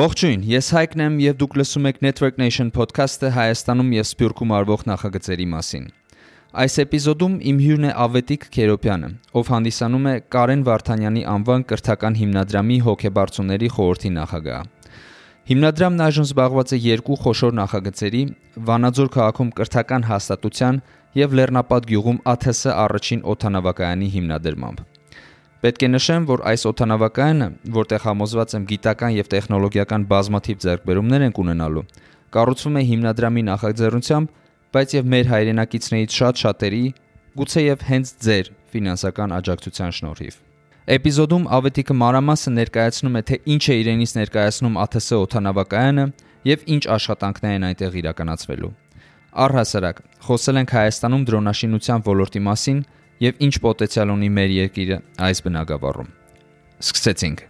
Ողջույն, ես Հայկն եմ եւ դուք լսում եք Network Nation podcast-ը Հայաստանում եւ Սփյուռքում արվող նախագծերի մասին։ Այս էպիզոդում իմ հյուրն է Ավետիք Քերոպյանը, ով հանդիսանում է Կարեն Վարդանյանի անվան կրթական հիմնադրամի հոգեբարձուների խորհրդի նախագահ։ Հիմնադրամն այժմ զբաղված է երկու խոշոր նախագծերի՝ Վանաձոր քաղաքում կրթական հաստատության եւ Լեռնապատ գյուղում ԱԹՍ առաջին օթանավակայանի հիմնադրմամբ։ Պետք է նշեմ, որ այս օթանավակայանը, որտեղ համոզված եմ գիտական եւ տեխնոլոգիական բազմաթիվ ձեռքբերումներ են ունենալու, կառուցվում է հիմնադրամի նախաձեռնությամբ, բայց եւ մեր հայրենակիցներից շատ շատերի, գուցե եւ հենց ձեր ֆինանսական աջակցության շնորհիվ։ Էպիզոդում Ավետիքը մանրամասը ներկայացնում է, թե ինչ է իրենից ներկայացնում ԱԹՍ օթանավակայանը եւ ինչ աշխատանքներ են այնտեղ իրականացվելու։ Առհասարակ, խոսել ենք Հայաստանում դրոնաշինության ոլորտի մասին եւ ինչ պոտենցիալ ունի մեր երկիրը այս բնակավարում։ Սկսեցինք։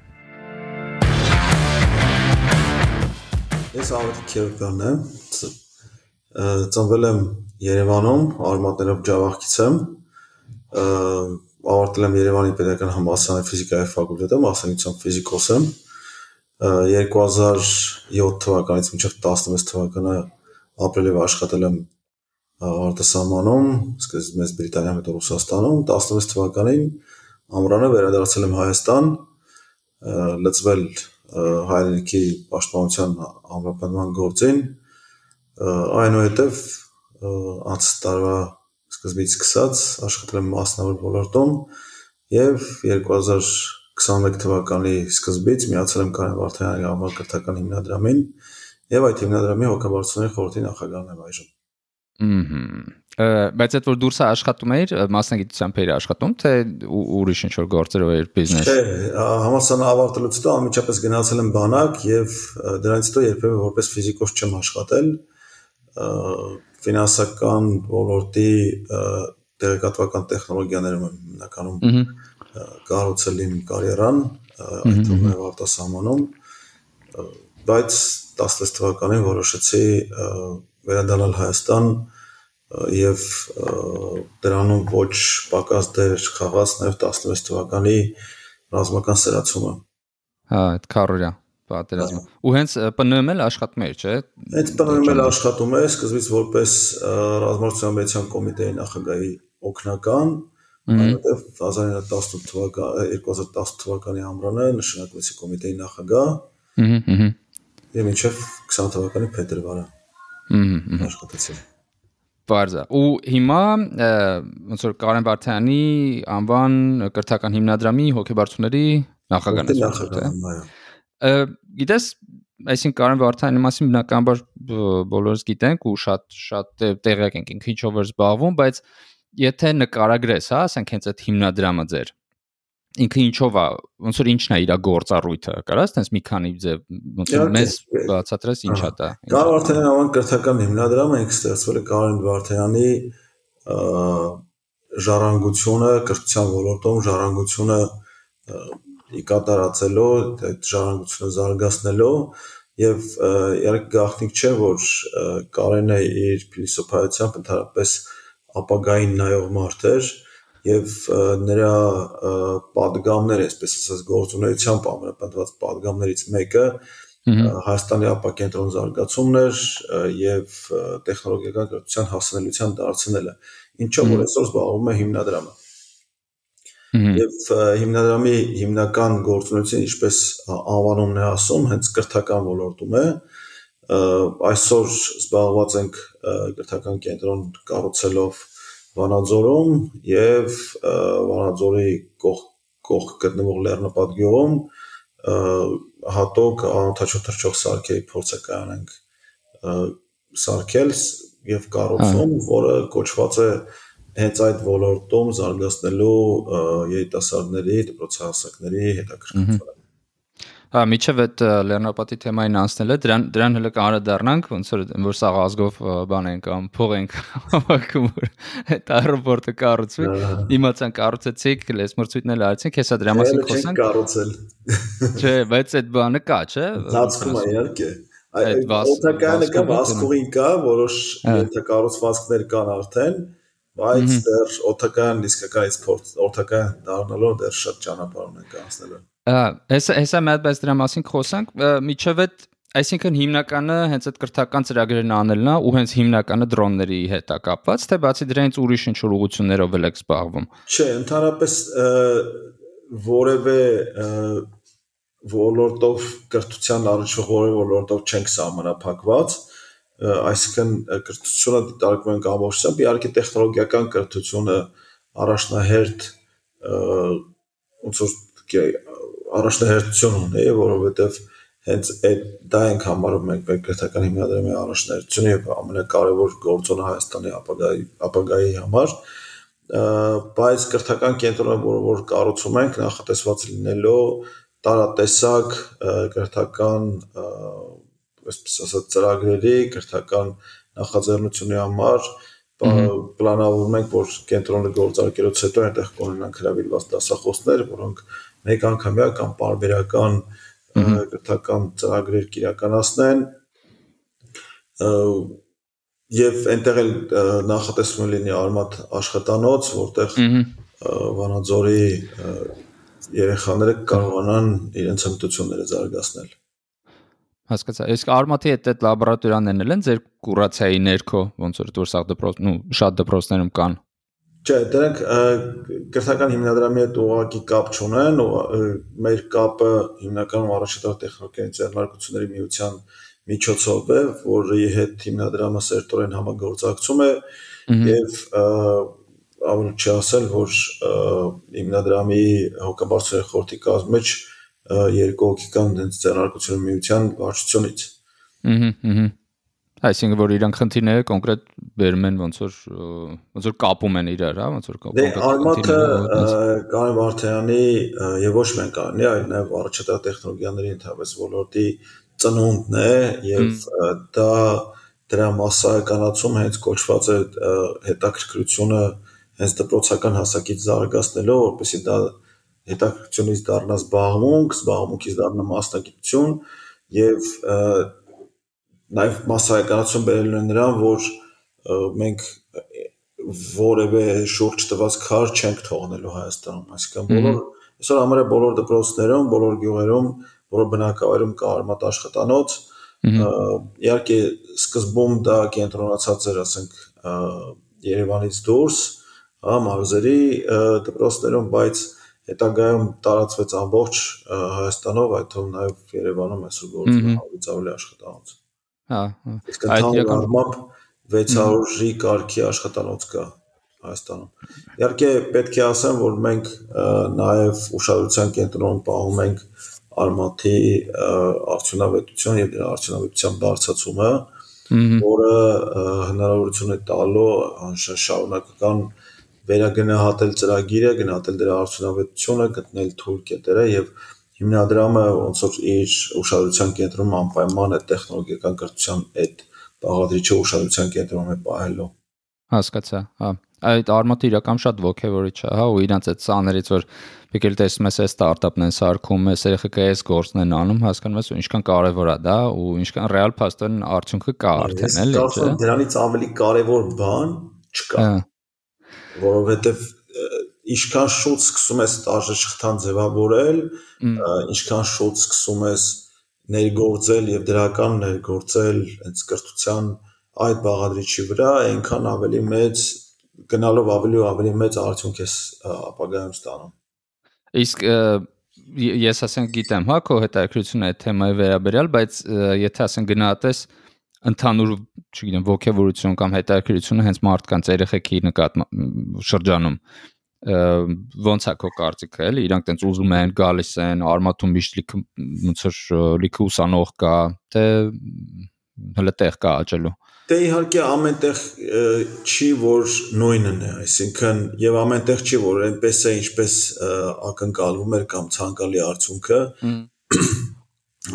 Ես Ավետիք Քերոպյանն եմ։ Ծնվել եմ Երևանում, արմատներով ջավախքից եմ։ Ավարտել եմ Երևանի Պետական համալսարանի ֆիզիկայի ֆակուլտետը, մասնագիտությամբ ֆիզիկոս եմ։ 2007 թվականից մինչև 16 թվականը ապրել եւ աշխատել եմ արտասահմանում, սկսեց մեծ Բրիտանիայում, հետո Ռուսաստանում, 16 թվականին ամռանը վերադարձել եմ Հայաստան, լծվել հայրենիքի պաշտպանության ամրապնդման գործին, այնուհետև անց տարվա սկզբից սկսած աշխատել եմ մասնավոր ոլորտում եւ 2021 թվականի սկզբից միացել եմ Կարեն Վարդանյանի անվան կրթական հիմնադրամին եւ այդ հիմնադրամի հոգեբարձությունների խորհրդի նախագահն եմ այժմ։ Ահա բայց այդ որ դուրս է աշխատում էիր մասնագիտությամբ էիր աշխատում թե ուրիշ ինչ որ գործերով էիր բիզնես Չէ, համալսարանը ավարտելուց հետո անմիջապես գնացել եմ բանակ եւ դրանից հետո երբեւե որպես ֆիզիկոս չեմ աշխատել ֆինանսական ոլորտի տեղեկատվական տեխնոլոգիաներում եմ հիմնականում կառուցել իմ կարիերան այդ թվում արտասահմանում բայց 16 թվականին որոշեցի վերադառնալ Հայաստան եւ դրանում ոչ պակաս դեր խաղաց նաեւ 16 թվականի ռազմական սրացումը։ Հա, այդ քարորյա պատերազմը։ Ու հենց ՊՆՄ-ն էլ աշխատում էր, չէ՞։ Հենց ՊՆՄ-ն էլ աշխատում է, սկզբից որպես ռազմարտության մեծան կոմիտեի նախագահի օգնական, այնուհետև 1918 թվական 2010 թվականի ամռանը նշանակվեցի կոմիտեի նախագահ։ Հհհ։ Եվ մինչև 20 թվականի փետրվարը։ Աշխատեցի։ Բարձա։ Ու հիմա ոնց որ Կարեն Վարդյանի անվան կրթական հիմնադրամի հոգեբարձուների նախագահն է։ Նախագահն է։ Գիտես, այսինքն Կարեն Վարդյանի մասին բնականաբար բոլորս գիտենք ու շատ շատ տեղյակ ենք ինքը ինչով էր զբաղվում, բայց եթե նկարագրես, հա, ասենք հենց այդ հիմնադրամը ձեր ինքը ինչով է ոնց որ ինչն է իր գործառույթը կարաս տես մի քանի ձև ոնց որ մեզ բացատրես ինչա դա Կարեն Վարդանյանի անվան կրթական հիմնադրամը ինքը ստեղծվել է Կարեն Վարդանյանի ժառանգությունը կրթության ոլորտում ժառանգությունը ի կատարածելով այդ ժառանգությունը զարգացնելով եւ երեք գաղտնիք չէ որ Կարենը իր փիլիսոփայությամբ ընդհանրապես ապագային նայող մարդ էր եւ նրա падգամները, այսպես ասած, գործունեությամբ ամենապնդված падգամներից մեկը Հայաստանի ապակենտրոն զարգացումն էր եւ տեխնոլոգիական կրթության հասանելիության դարձնելը, ինչով որ այսօր զբաղվում է հիմնադրամը։ Եվ հիմնադրամի հիմնական գործունեությունը, ինչպես անվանումն է ասում, հենց կրթական ոլորտում է։ Այսօր զբաղված ենք կրթական կենտրոն կառուցելով Վանաձորում եւ Վանաձորի կողք կողք գտնվող Լեռնապատ գյուղում հատոկ անօթաչու թռչող սարքերի փորձ է կանենք սարքել եւ կառուցում, որը կոչված է հենց այդ ոլորտում զարգացնելու երիտասարդների, դպրոցահասակների հետաքրքրությունը Հա, միջև այդ լեռնապատի թեմային անցնելը, դրան դրան հələ կանդրադառնանք, ոնց որ որ սաղ ազգով բան ենք կամ փող ենք հավաքում, որ այդ аэроպորտը կառուցվի։ Իմացան կառուցեցիք, լես մրցույթն էլ արեցիք, հեսա դրա մասին խոսանք։ Կառուցել։ Չէ, բայց այդ բանը կա, չէ։ Ծածկում է իհարկե։ Այդ օտականը կա, վասկուին կա, որոշ հա։ ենթակառուցվածքներ կան արդեն, բայց դեռ օտական իսկականից փորձ, օտական դառնալով դեռ շատ ճանապարհ ունենք անցնելու։ Հեսա հեսա հատ բայց դրա մասին խոսանք, միջև այդ Այսինքն հիմնականը հենց այդ կրթական ծրագրերն անելն է ու հենց հիմնականը դրոնների հետ է կապված, թե բացի դրանից ուրիշ ինչ-որ ուղություններով էլ եք զբաղվում։ Չէ, ընդհանրապես որևէ ոլորտով կրթության առնչվող որևէ ոլորտով չենք սահմանափակված, այսինքն կրթությունը դիտարկվում ենք ամբողջությամբ, իհարկե տեխնոլոգիական կրթությունը առաջնահերթ ոնց որ առաջնահերթություն ունի, որովհետև հենց այդ դա ենք համարում մենք մեր քրթական հիմնադրամի առաջնահերթությունը եւ ամենակարևոր գործոնը Հայաստանի ապագայի ապագայի համար բայց քրթական կենտրոնը որը որ կառուցում ենք նախատեսված լինելով տարատեսակ քրթական այսպես ասած ծրագրերի քրթական նախաձեռնությունի համար պլանավորում ենք որ կենտրոնը գործարկելուց հետո այնտեղ կունենանք հրավիրված դասախոսներ, որոնք մեկ անգամյա կամ պարբերական կրթական ծրագրեր կիրականացնեն եւ այնտեղ էլ նախատեսվում լինի արմատ աշխատանոց, որտեղ Վանաձորի երեխաները կարողանան իրենց հմտությունները զարգացնել հասկացա։ Իսկ արմատի հետ այդ լաբորատորիաներն են ձեր կուրացիայի ներքո, ոնց որ դուրս աղ դպրոց, նու շատ դպրոցներում կան։ Չէ, դրանք կրթական հիմնադրամի հետ ուղղակի կապ չունեն, մեր կապը հիմնականում առաջատար տեխնոլոգիայի ձեռնարկությունների միության միջոցով է, որի հետ հիմնադրամը սերտորեն համագործակցում է եւ ավելի չի ասել, որ հիմնադրամի հոգաբարձության խորհրդի կազմի մեջ երկու հոգի կան դենց ձեռնարկությունների միության վարչությունից։ Ահա, ահա Այսինքն որ իրանք խնդիրները կոնկրետ բերում են ոնց որ ոնց որ կապում են իրար, հա, ոնց որ դե, կոնկրետ խնդիրները Կարեն Վարդյանի եւ ոչ միայն Կարենի, այլ նաեւ առաջատար տեխնոլոգիաների ընդհանրապես ոլորտի ծնունդն է եւ դա դրա massայականացում հենց կոչված է հետաքրքրությունը հենց դպրոցական հասակից զարգացնելով, որպեսզի դա հետաքրքրությունից դառնա զբաղմունք, զբաղմունքից դառնա մասնագիտություն եւ նաև massայականացում բերելու է նրան, որ մենք որևէ շուրջ տված քար չենք թողնելու Հայաստանում, այսինքն բոլոր այսօր համարյա բոլոր դպրոցներում, բոլոր գյուղերում, բոլոր բնակավայրում կա արմատ աշխատանոց, իհարկե սկզբում դա կենտրոնացած էր, ասենք, Երևանից դուրս, հա, մարզերի դպրոցներում, բայց հետագայում տարածվեց ամբողջ Հայաստանով, այդ թվում նաև Երևանում այսօր գործում է ավելի ավելի աշխատանոց։ Հա, հա։ Այդ իրականում 600-ի կարգի աշխատանոց կա Հայաստանում։ Իհարկե պետք է ասեմ, որ մենք նաև ուշադրության կենտրոնում պահում ենք արմաթի արդյունավետություն եւ դրա արդյունավետության բարձրացումը, որը հնարավորություն է տալու շարունակական վերագնահատել ծրագիրը, գնահատել դրա արդյունավետությունը, գտնել թույլ կետերը եւ հիմնադրամը ոնց որ իր ուշադրության կենտրոնում անպայման է տեխնոլոգիական կրթության այդ բաղադրիչը ուշադրության կենտրոնում է պահելու հասկացա հա այդ արմատը իրական շատ ողջևորիչ է հա ու իրանց այդ սաներից որ եկել տեսնում ես այս ստարտափն են սարքում ես այս գործն են անում հասկանում ես ու ինչքան կարևոր է դա ու ինչքան ռեալ փաստորեն արդյունքը կա արդեն էլի չէ դրանից ավելի կարևոր բան չկա հա որովհետև ինչքան շուտ սկսում ես տաժը շղթան ձևավորել, ինչքան շուտ սկսում ես ներգործել եւ դրական ներգործել հենց կրթության այդ բաղադրիչի վրա, այնքան ավելի մեծ գնալով ավելի ու ավելի մեծ արդյունք ես ապագայում ստանում։ Իսկ ես ասենք գիտեմ, հա, քո հետաքրությունը այդ թեմայի վերաբերյալ, բայց եթե ասենք գնահատես ընդհանուր, չգիտեմ, ողջավորություն կամ հետաքրությունը հենց մարդկանց երեխեքի նկատմամբ շրջանում ոնց է քո կարծիքը էլի իրանք տենց ուզում են գալիս են արմատում միշտ լիքը ոնց որ լիքը ուսանող կա թե հələ տեղ կա աճելու Դե իհարկե ամենտեղ չի որ նույնն է, այսինքն եւ ամենտեղ չի որ այնպես է ինչպես ակնկալվում էր կամ ցանկալի արդյունքը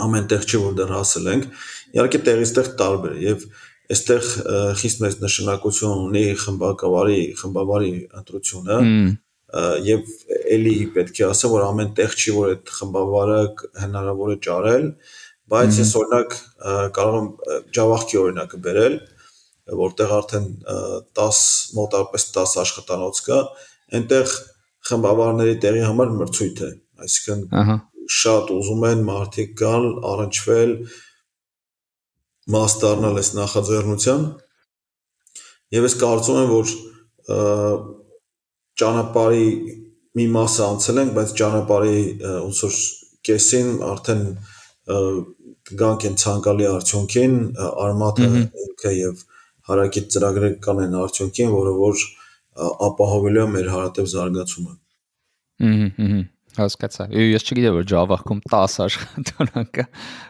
ամենտեղ չի որ դեռ հասել ենք իհարկե տեղից տեղ տարբեր եւ այստեղ խիստ մեծ նշանակություն ունի խմբակավարի խմբավարի ընտրությունը եւ ելի պետք է ասեմ որ ամեն տեղ չի որ այդ խմբավարը հնարավոր է ճարել բայց ես օրինակ կարող եմ Java-քի օրինակը բերել որտեղ արդեն 10 մոտավորապես 10 աշխատանոց կա, այնտեղ խմբավարների տեղի համար մրցույթ է, այսինքն շատ ուզում են մարդիկ գալ, առնչվել, մաս դառնալ այս նախաձեռնության։ Եվ ես կարծում եմ, որ ճանապարհի մի մասը անցել ենք, բայց ճանապարհի ոնց որ կեսին արդեն կգանք այն ցանկալի արդյունքին, արմատը ինքը եւ հարակից ծրագրերը կանեն արդյունքին, որը որ ապահովելու է մեր հարատև զարգացումը։ Հհհ, հհհ Հասկացա։ Ես չգիտեմ որ Java-քում 10 աշխատանք կա։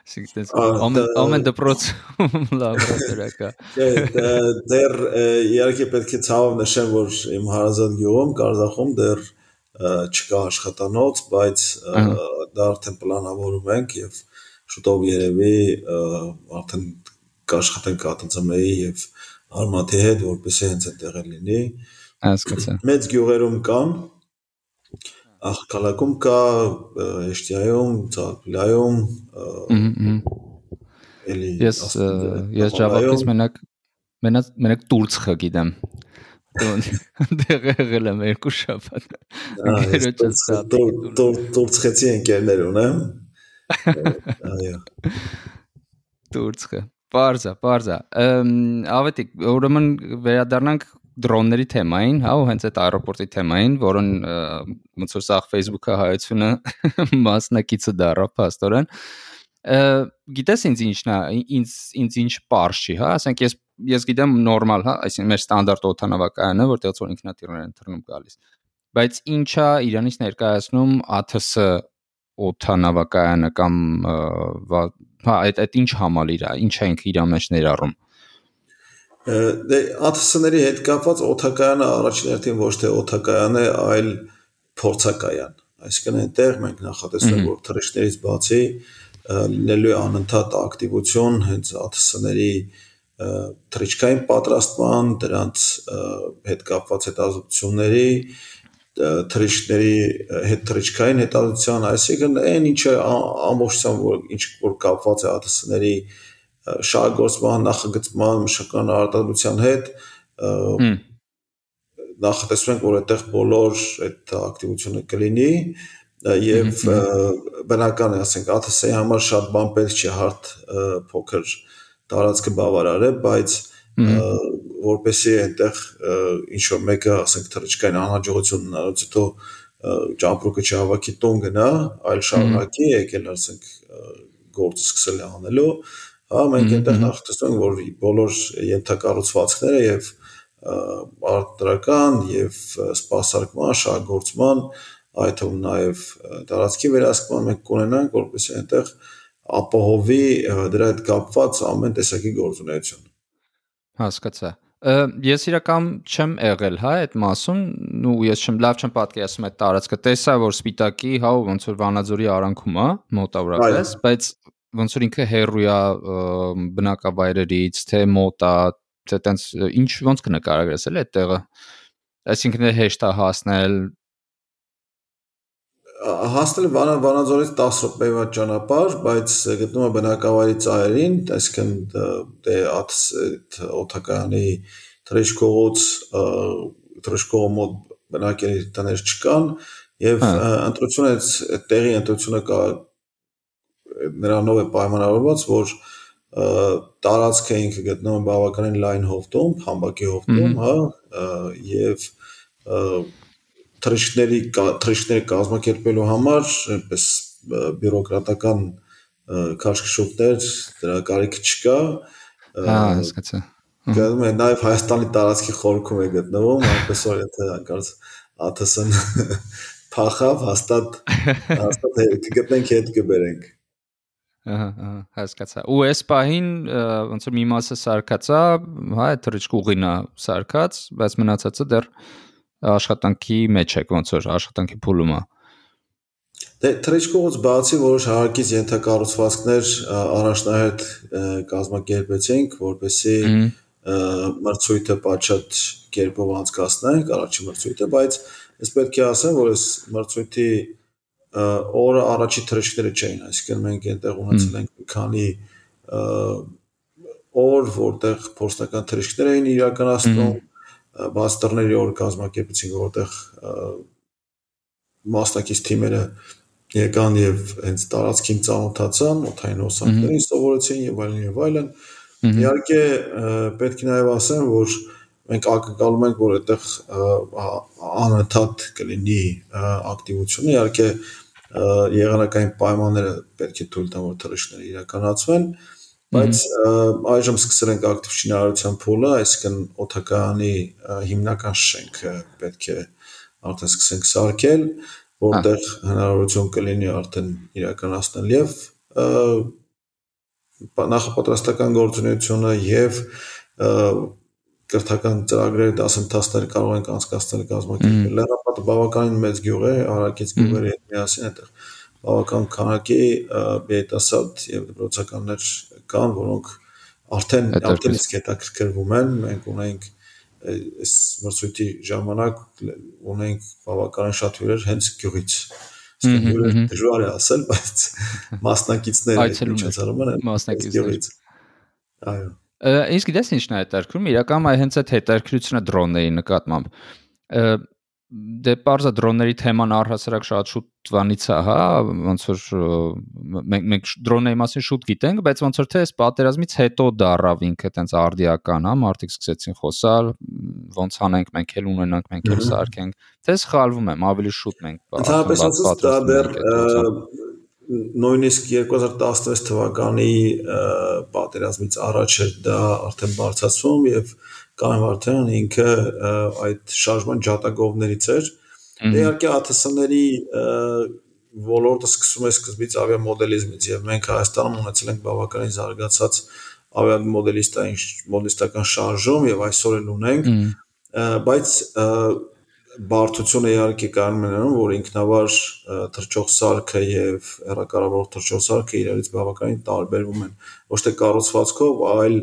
Այսինքն ամեն ամեն դպրոցում լաբորատորիա կա։ Դեռ իհարկե պետք է ցավով նշեմ, որ իմ հարազատ գյուղում Կարզախում դեռ չկա աշխատանոց, բայց դա արդեն պլանավորում ենք եւ շուտով երևի արդեն կաշխատենք ԱՏՑՄ-ի եւ Արմաթի հետ, որպեսզի հենց այդտեղ լինի։ Հասկացա։ Մեծ գյուղերում կան, Աղքալակում կա, Էշտիայում, Ծաղկիլայում, էլի Ես ես Java-ից մենակ մենակ մենակ Տուրցխը գիտեմ։ Դեղ եղել եմ երկու շաբաթ։ Տուրցխեցի ընկերներ ունեմ։ Այո։ Տուրցխը։ Պարզա, պարզա։ Ավետիկ, ուրեմն վերադառնանք դրոնների թեմային, հա, ու հենց այդ аэроպորտի թեմային, որոն ոնց որ սա Facebook-ը հայությունը մասնակիցը դառավ փաստորեն։ Գիտես ինձ ինչն է, ինձ ինձ ինչ པարշի, հա, ասենք ես ես գիտեմ նորմալ, հա, այսինքն մեր ստանդարտ օթանավակայանը, որտեղից որ ինքնաթիռներ են թռնում գալիս։ Բայց ինչա Իրանից ներկայացնում ԱԹՍ օթանավակայանը կամ հա, այդ այդ ինչ համալիր է, ինչա ինքը իր մեջ ներառում Դե ATS-ների հետ կապված օթակայանը առաջին հերթին ոչ թե օթակայան է, այլ փորձակայան։ Այսինքն այնտեղ մենք նախատեսում ենք, որ թռիչքներից բացի լինելու է անընդհատ ակտիվություն հենց ATS-ների թռիչքային պատրաստման, դրանց հետ կապված հետազոտությունների, թռիչքների հետ թռիչքային հետազոտության, այսինքն այն ինչը ամբողջությամբ որ ինչ որ կապված է ATS-ների շահգործման, նախագծման, մշակական արտադրության հետ նախատեսում ենք, որ այդտեղ բոլոր այդ ակտիվությունը կլինի եւ բնական է, ասենք, ATS-ի համար շատ բան պետք չի հարթ փոքր տարածքը բավարար է, բայց որպեսի այնտեղ ինչ որ մեկը, ասենք, թռիչքային անհաջողություն ունենալուց հետո ճամպրուկը չհավաքի տուն գնա, այլ շարունակի եկել, ասենք, գործ սկսել անելու, հա մենք այնտեղ նախատեսում ենք որ բոլոր ենթակառուցվածքները եւ արտադրական եւ սպասարկման, շահգործման, այդ թվում նաեւ տարածքի վերահսկման մենք կունենանք, որպեսզի այնտեղ ապահովի դրա հետ կապված ամեն տեսակի գործունեություն։ Հասկացա։ Ես իրական չեմ եղել, հա, այդ մասում, ու ես չեմ լավ չեմ պատկերացնում այդ տարածքը։ Տեսա, որ Սպիտակի, հա, ոնց որ Վանաձորի արանքում է, մոտավորապես, բայց ոնց որ ինքը հերույա բնակավայրերից, թե մոտ է, թե տենց ինչ ոնց կնկարագրես էլ այդ տեղը։ Այսինքն հեշտ է հասնել հասնել Վանա Վանաձորից 10 րոպեվա ճանապարհ, բայց գտնվում է բնակավայրի ծայրին, այսինքն դե այդ օթականի թրեշկողոց թրեշկողը մոտ բնակելի տներ չկան եւ ընտրությունը տեղի ընտրությունը կա նրանով է պայմանավորված, որ տարածքը ինքը գտնվում է բավականին լայն հովտում, համբակի հովտում, հա, եւ թրիշների թրիշները կազմակերպելու համար այնպես բյուրոկրատական քաշքշուկներ դրա կարիք չկա։ Հա, հասկացա։ Գնում է նաև Հայաստանի տարածքի խորքում է գտնվում, այնպես որ եթե հանկարծ ԱԹՍ-ն փախավ, հաստատ հաստատ կգտնենք հետ կբերենք։ Ահա, ահա, հասկացա։ Ու այս պահին ոնց որ մի մասը սարկածա, հա, այդ թրիչք ուղին է սարկած, բայց մնացածը դեռ աշխատանքի մեջ է, ոնց որ աշխատանքի փուլում է։ Դե թրիչքողից բացի որոշ հարկից ենթակառուցվածքներ առաջնահերթ կազմակերպեցինք, որպեսզի մրցույթը պատշաճ կերպով անցկացնենք, առաջի մրցույթը, բայց ես պետք է ասեմ, որ այս մրցույթի օրը առաջի թրեշքները չէին, այսինքն մենք այնտեղ ունեցել ենք մի քանի օր, որտեղ փորձնական թռիչքներ էին իրականացնում, բաստերների օր կազմակերպեցին, որտեղ մասնակից թիմերը եկան եւ հենց տարածքին ծանոթացան, օթային հոսանքներին սովորեցին եւ այլն եւ այլն։ Իհարկե պետք է նաեւ ասեմ, որ մենք ակնկալում ենք, որ այդտեղ անընդհատ կլինի ակտիվություն։ Իհարկե եղանակային պայմանները պետք է թույլ տան, որ թռիչքները իրականացվեն, բայց այժմ սկսել ենք ակտիվ շինարարության փուլը, այսինքն օթականի հիմնական շենքը պետք է արդեն սկսենք սարքել, որտեղ հնարավորություն կլինի արդեն իրականացնել եւ նախապատրաստական գործունեությունը եւ կրթական ծրագրեր դասընթացներ կարող ենք անցկացնել կազմակերպել։ Լեռնապատը բավականին մեծ գյուղ է, հարակից գյուղերի հետ միասին այդտեղ բավական քանակի երիտասարդ եւ դպրոցականներ կան, որոնք արդեն արդեն իսկ հետաքրքրվում են։ Մենք ունենք այս մրցույթի ժամանակ ունենք բավականին շատ հյուրեր հենց գյուղից։ Իսկ դժվար է ասել, բայց մասնակիցները միջոցառում են մասնակիցներից։ Այո։ Իսկ գիտես ինչն է հետաքրքրում, իրականում այ հենց այդ հետաքրքրությունը դրոնների նկատմամբ դե parza դրոնների թեման առհասարակ շատ շուտ տվանից է, հա, ոնց որ մենք մենք դրոնների մասին շուտ գիտենք, բայց ոնց որ թե այս պատերազմից հետո դարավ ինքը տենց արդիական, հա, մարդիկ սկսեցին խոսալ, ոնց անենք, մենք էլ ունենանք, մենք էլ սարքենք։ Թե սխալվում եմ, ավելի շուտ մենք Ընդհանրապես ասած դա դեռ նույնիսկ 2016 թվականի պատերազմից առաջ էր դա արդեն բարձրացվում եւ Կանեմ Վարդանյան ինքը այդ շարժման ջատագովներից էր։ իհարկե ԱԹՍ-ների ոլորտը սկսում է սկզբից ավիամոդելիզմից եւ մենք Հայաստանում ունեցել ենք բավականին զարգացած ավիամոդելիստային մոդելիստական շարժում եւ այսօր էլ ունենք, բայց բարդությունը իհարկե կայանում է նրանում, որ ինքնավար թրջող սարքը եւ հեռակառավարող թրջող սարքը իրարից բավականին տարբերվում են ոչ թե կառուցվածքով, այլ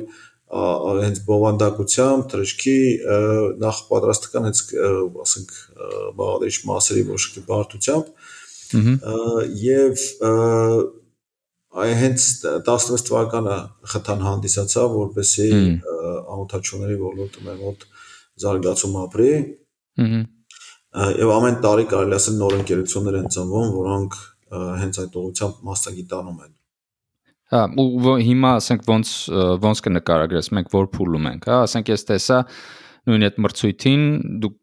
հենց բովանդակությամբ, թրշքի նախ պատրաստական հենց ասենք բաղադրիչ մասերի ոչքի բարդությամբ եւ այ հենց 16 թվականը խթան հանդիսացավ որպեսի ամոթաչուների ոլորտը մեր մոտ զարգացում ապրի եւ ամեն տարի կարելի ասել նոր ընկերություններ են ծնվում որոնք հենց այդ ուղղությամբ մասնագիտանում են Հա, ու հիմա ասենք ոնց ոնց կնկարագրես, մենք որ փուլում ենք, հա, ասենք ես տեսա նույն այդ մրցույթին դուք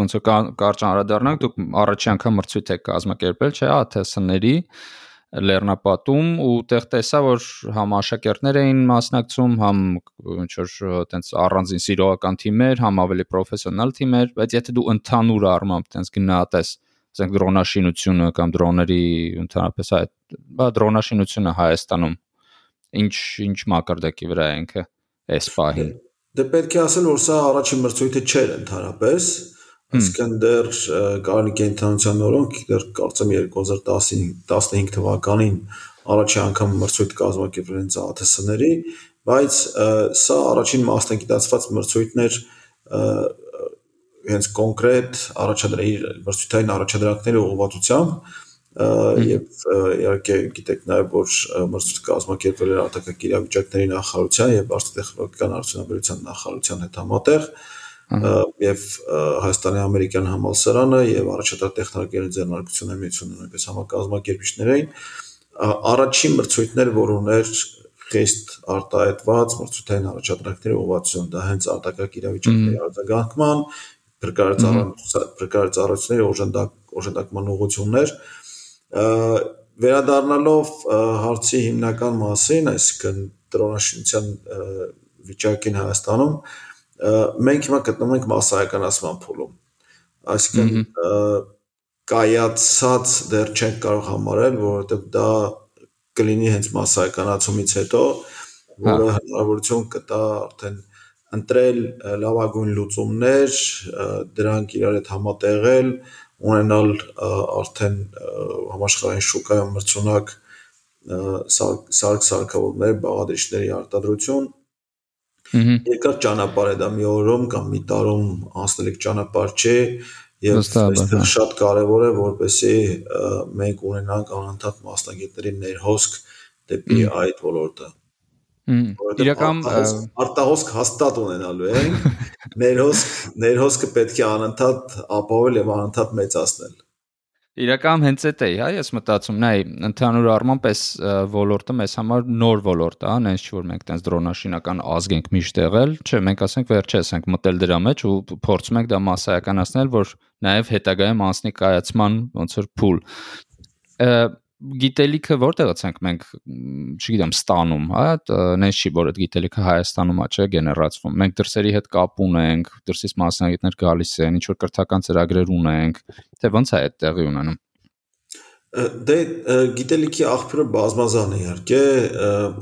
ոնց կարճ անդրադառնանք, դուք առաջի անգամ մրցույթ եք կազմակերպել, չէ՞, ԱԹՍ-ների Լեռնապատում ու տեղ տեսա որ համ աշակերտներ էին մասնակցում, համ ինչ որ տենց առանձին սիրողական թիմեր, համ ավելի պրոֆեսիոնալ թիմեր, բայց եթե դու ընդհանուր առմամբ տենց գնահատես ասենք դրոնաշինությունը կամ դրոների ընդհանրապես այդ բա դրոնաշինությունը Հայաստանում ինչ ինչ մակարդակի վրա է ինքը այս պահին Դե պետք է ասել որ սա առաջին մրցույթը չէր ընդհանրապես Այսինքն դեռ կարելի կենթանության նորոնք դեռ կարծեմ 2015 թվականին առաջի անգամ մրցույթ կազմակերպել են ԱԹՍ-ների, բայց սա առաջին մասնագիտացված մրցույթն էր հենց կոնկրետ առաջադրի մրցութային առաջադրանքների ուղղվածությամբ եւ իհարկե գիտեք նաեւ որ մրցույթ կազմակերպվել էր արտակարգ իրավիճակների նախարարության եւ արտտեխնոլոգիական արդյունաբերության նախարարության հետ համատեղ եւ Հայաստանի ամերիկյան համալսարանը եւ առաջատար տեխնոլոգիաների ձեռնարկությունների միությունը նույնպես համակազմակերպիչներ էին առաջին մրցույթներ որ ուներ խիստ արտահայտված մրցութային առաջադրանքների ուղղվածություն դա հենց արտակարգ իրավիճակների արձագանքման փրկարար ծառայությունների օժանդակ օժանդակման ուղղություններ վերադառնալով հարցի հիմնական մասին, այսինքն տրոնաշինության վիճակին Հայաստանում, մենք հիմա գտնվում ենք massայականացման փուլում։ Այսինքն կայացած դեռ չենք կարող համարել, որովհետև դա կլինի հենց massայականացումից հետո, որը հնարավորություն կտա արդեն ընտրել լավագույն լուծումներ, դրանք իրար հետ համատեղել, ունենալ արդեն համաշխարհային շուկայում մրցունակ սարք-սարքավորումներ, բաղադրիչների արտադրություն երկար ճանապարհ է դա մի օրում կամ մի տարում անցնելիք ճանապարհ չէ եւ այստեղ շատ կարեւոր է որպեսի մենք ունենանք անընդհատ մասնագետների ներհոսք դեպի այդ ոլորտը Իրական արտահոսք հաստատ ունենալու ենք, ներհոսք ներհոսքը պետք է անընդհատ ապահովել եւ անընդհատ մեծացնել։ Իրական հենց այդ է, հա, ես մտածում, նայ, ընդհանուր առմամբ էս ոլորտը մեզ համար նոր ոլորտ է, հա, նենց չի որ մենք տենց դրոնաշինական ազգ ենք միշտ եղել, չէ, մենք ասենք վերջերս ենք մտել դրա մեջ ու փորձում ենք դա massայականացնել, որ նաև հետագայում անցնի կայացման ոնց որ փուլ գիտելիքը որտեղից ենք մենք, չգիտեմ, ստանում, հա, նենց չի, որ այդ գիտելիքը Հայաստանում է, չէ, գեներացվում։ Մենք դրսերի հետ կապ ունենք, դրսից մասնագետներ գալիս են, ինչ որ կրթական ծրագրեր ունենք, թե ոնց է այդ տեղի ունենում։ Դե գիտելիքի աղբյուրը բազմազան է իհարկե,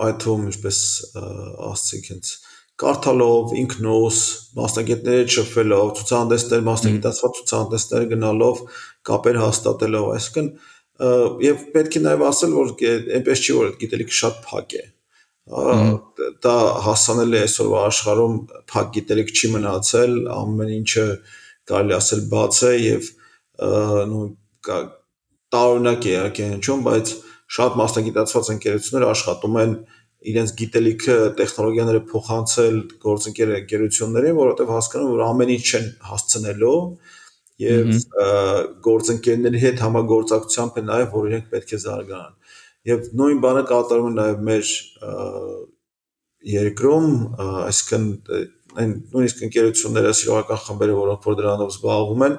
այդ թվում ինչպես ասցիք հենց կարդալով, ինքնոս, մասնագետների շփվելով, ցուցահանդեսներ, մասնագիտացված ցուցահանդեսներ գնալով, կապեր հաստատելով, այսինքն եւ պետք է նաեւ ասել, որ այնպես չի որ գիտելիքը շատ փակ է։ Դա հասանելի է այսօրվա աշխարհում փակ գիտելիք չի մնացել, ամեն ինչը կարելի ասել բաց է եւ նո տարօրինակ է իհարկե հնչում, բայց շատ մասնագիտացված ընկերություններ աշխատում են իրենց գիտելիքը, տեխնոլոգիաները փոխանցել գործընկեր ընկերություններին, որովհետև հասկանում որ ամեն ինչ չեն հասցնելու եւ գործընկերների հետ համագործակցությամբ է նաեւ որ իրենք պետք է զարգանան եւ նույն բանը կատարում է նաեւ մեր երկրում այսինքն այն նույնիսկ ընկերությունները սիրողական խմբերը որոնք որ դրանով զբաղվում են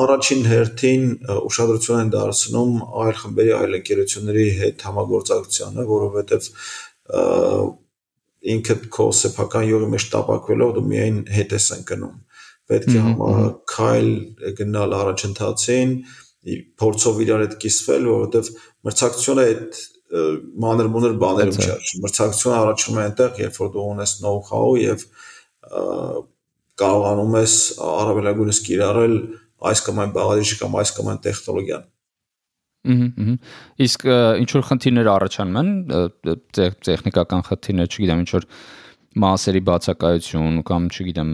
առաջին հերթին ուշադրություն են դարձնում այլ խմբերի այլ ընկերությունների հետ համագործակցությանը որովհետեւ ինքդ քո սեփական յուղի մեջ տապակվելով դու միայն հետ ես ընկնում պետք է համակայլ գնալ առաջընթացին, փորձով իրար հետ կիսվել, որովհետև մրցակցությունը այդ մանր-մունր բաներում չէ։ Մրցակցությունը առաջանում է այնտեղ, երբ որ դու ունես know-how եւ կարողանում ես առավելագույնս կիրառել այս կամ այն բաղադրիչը կամ այս կամ այն տեխնոլոգիան։ Ահա։ Իսկ ինչ որ խնդիրներ առաջանում են, տեխնիկական խնդիրներ, չգիտեմ, ինչ որ մասերի բացակայություն կամ չգիտեմ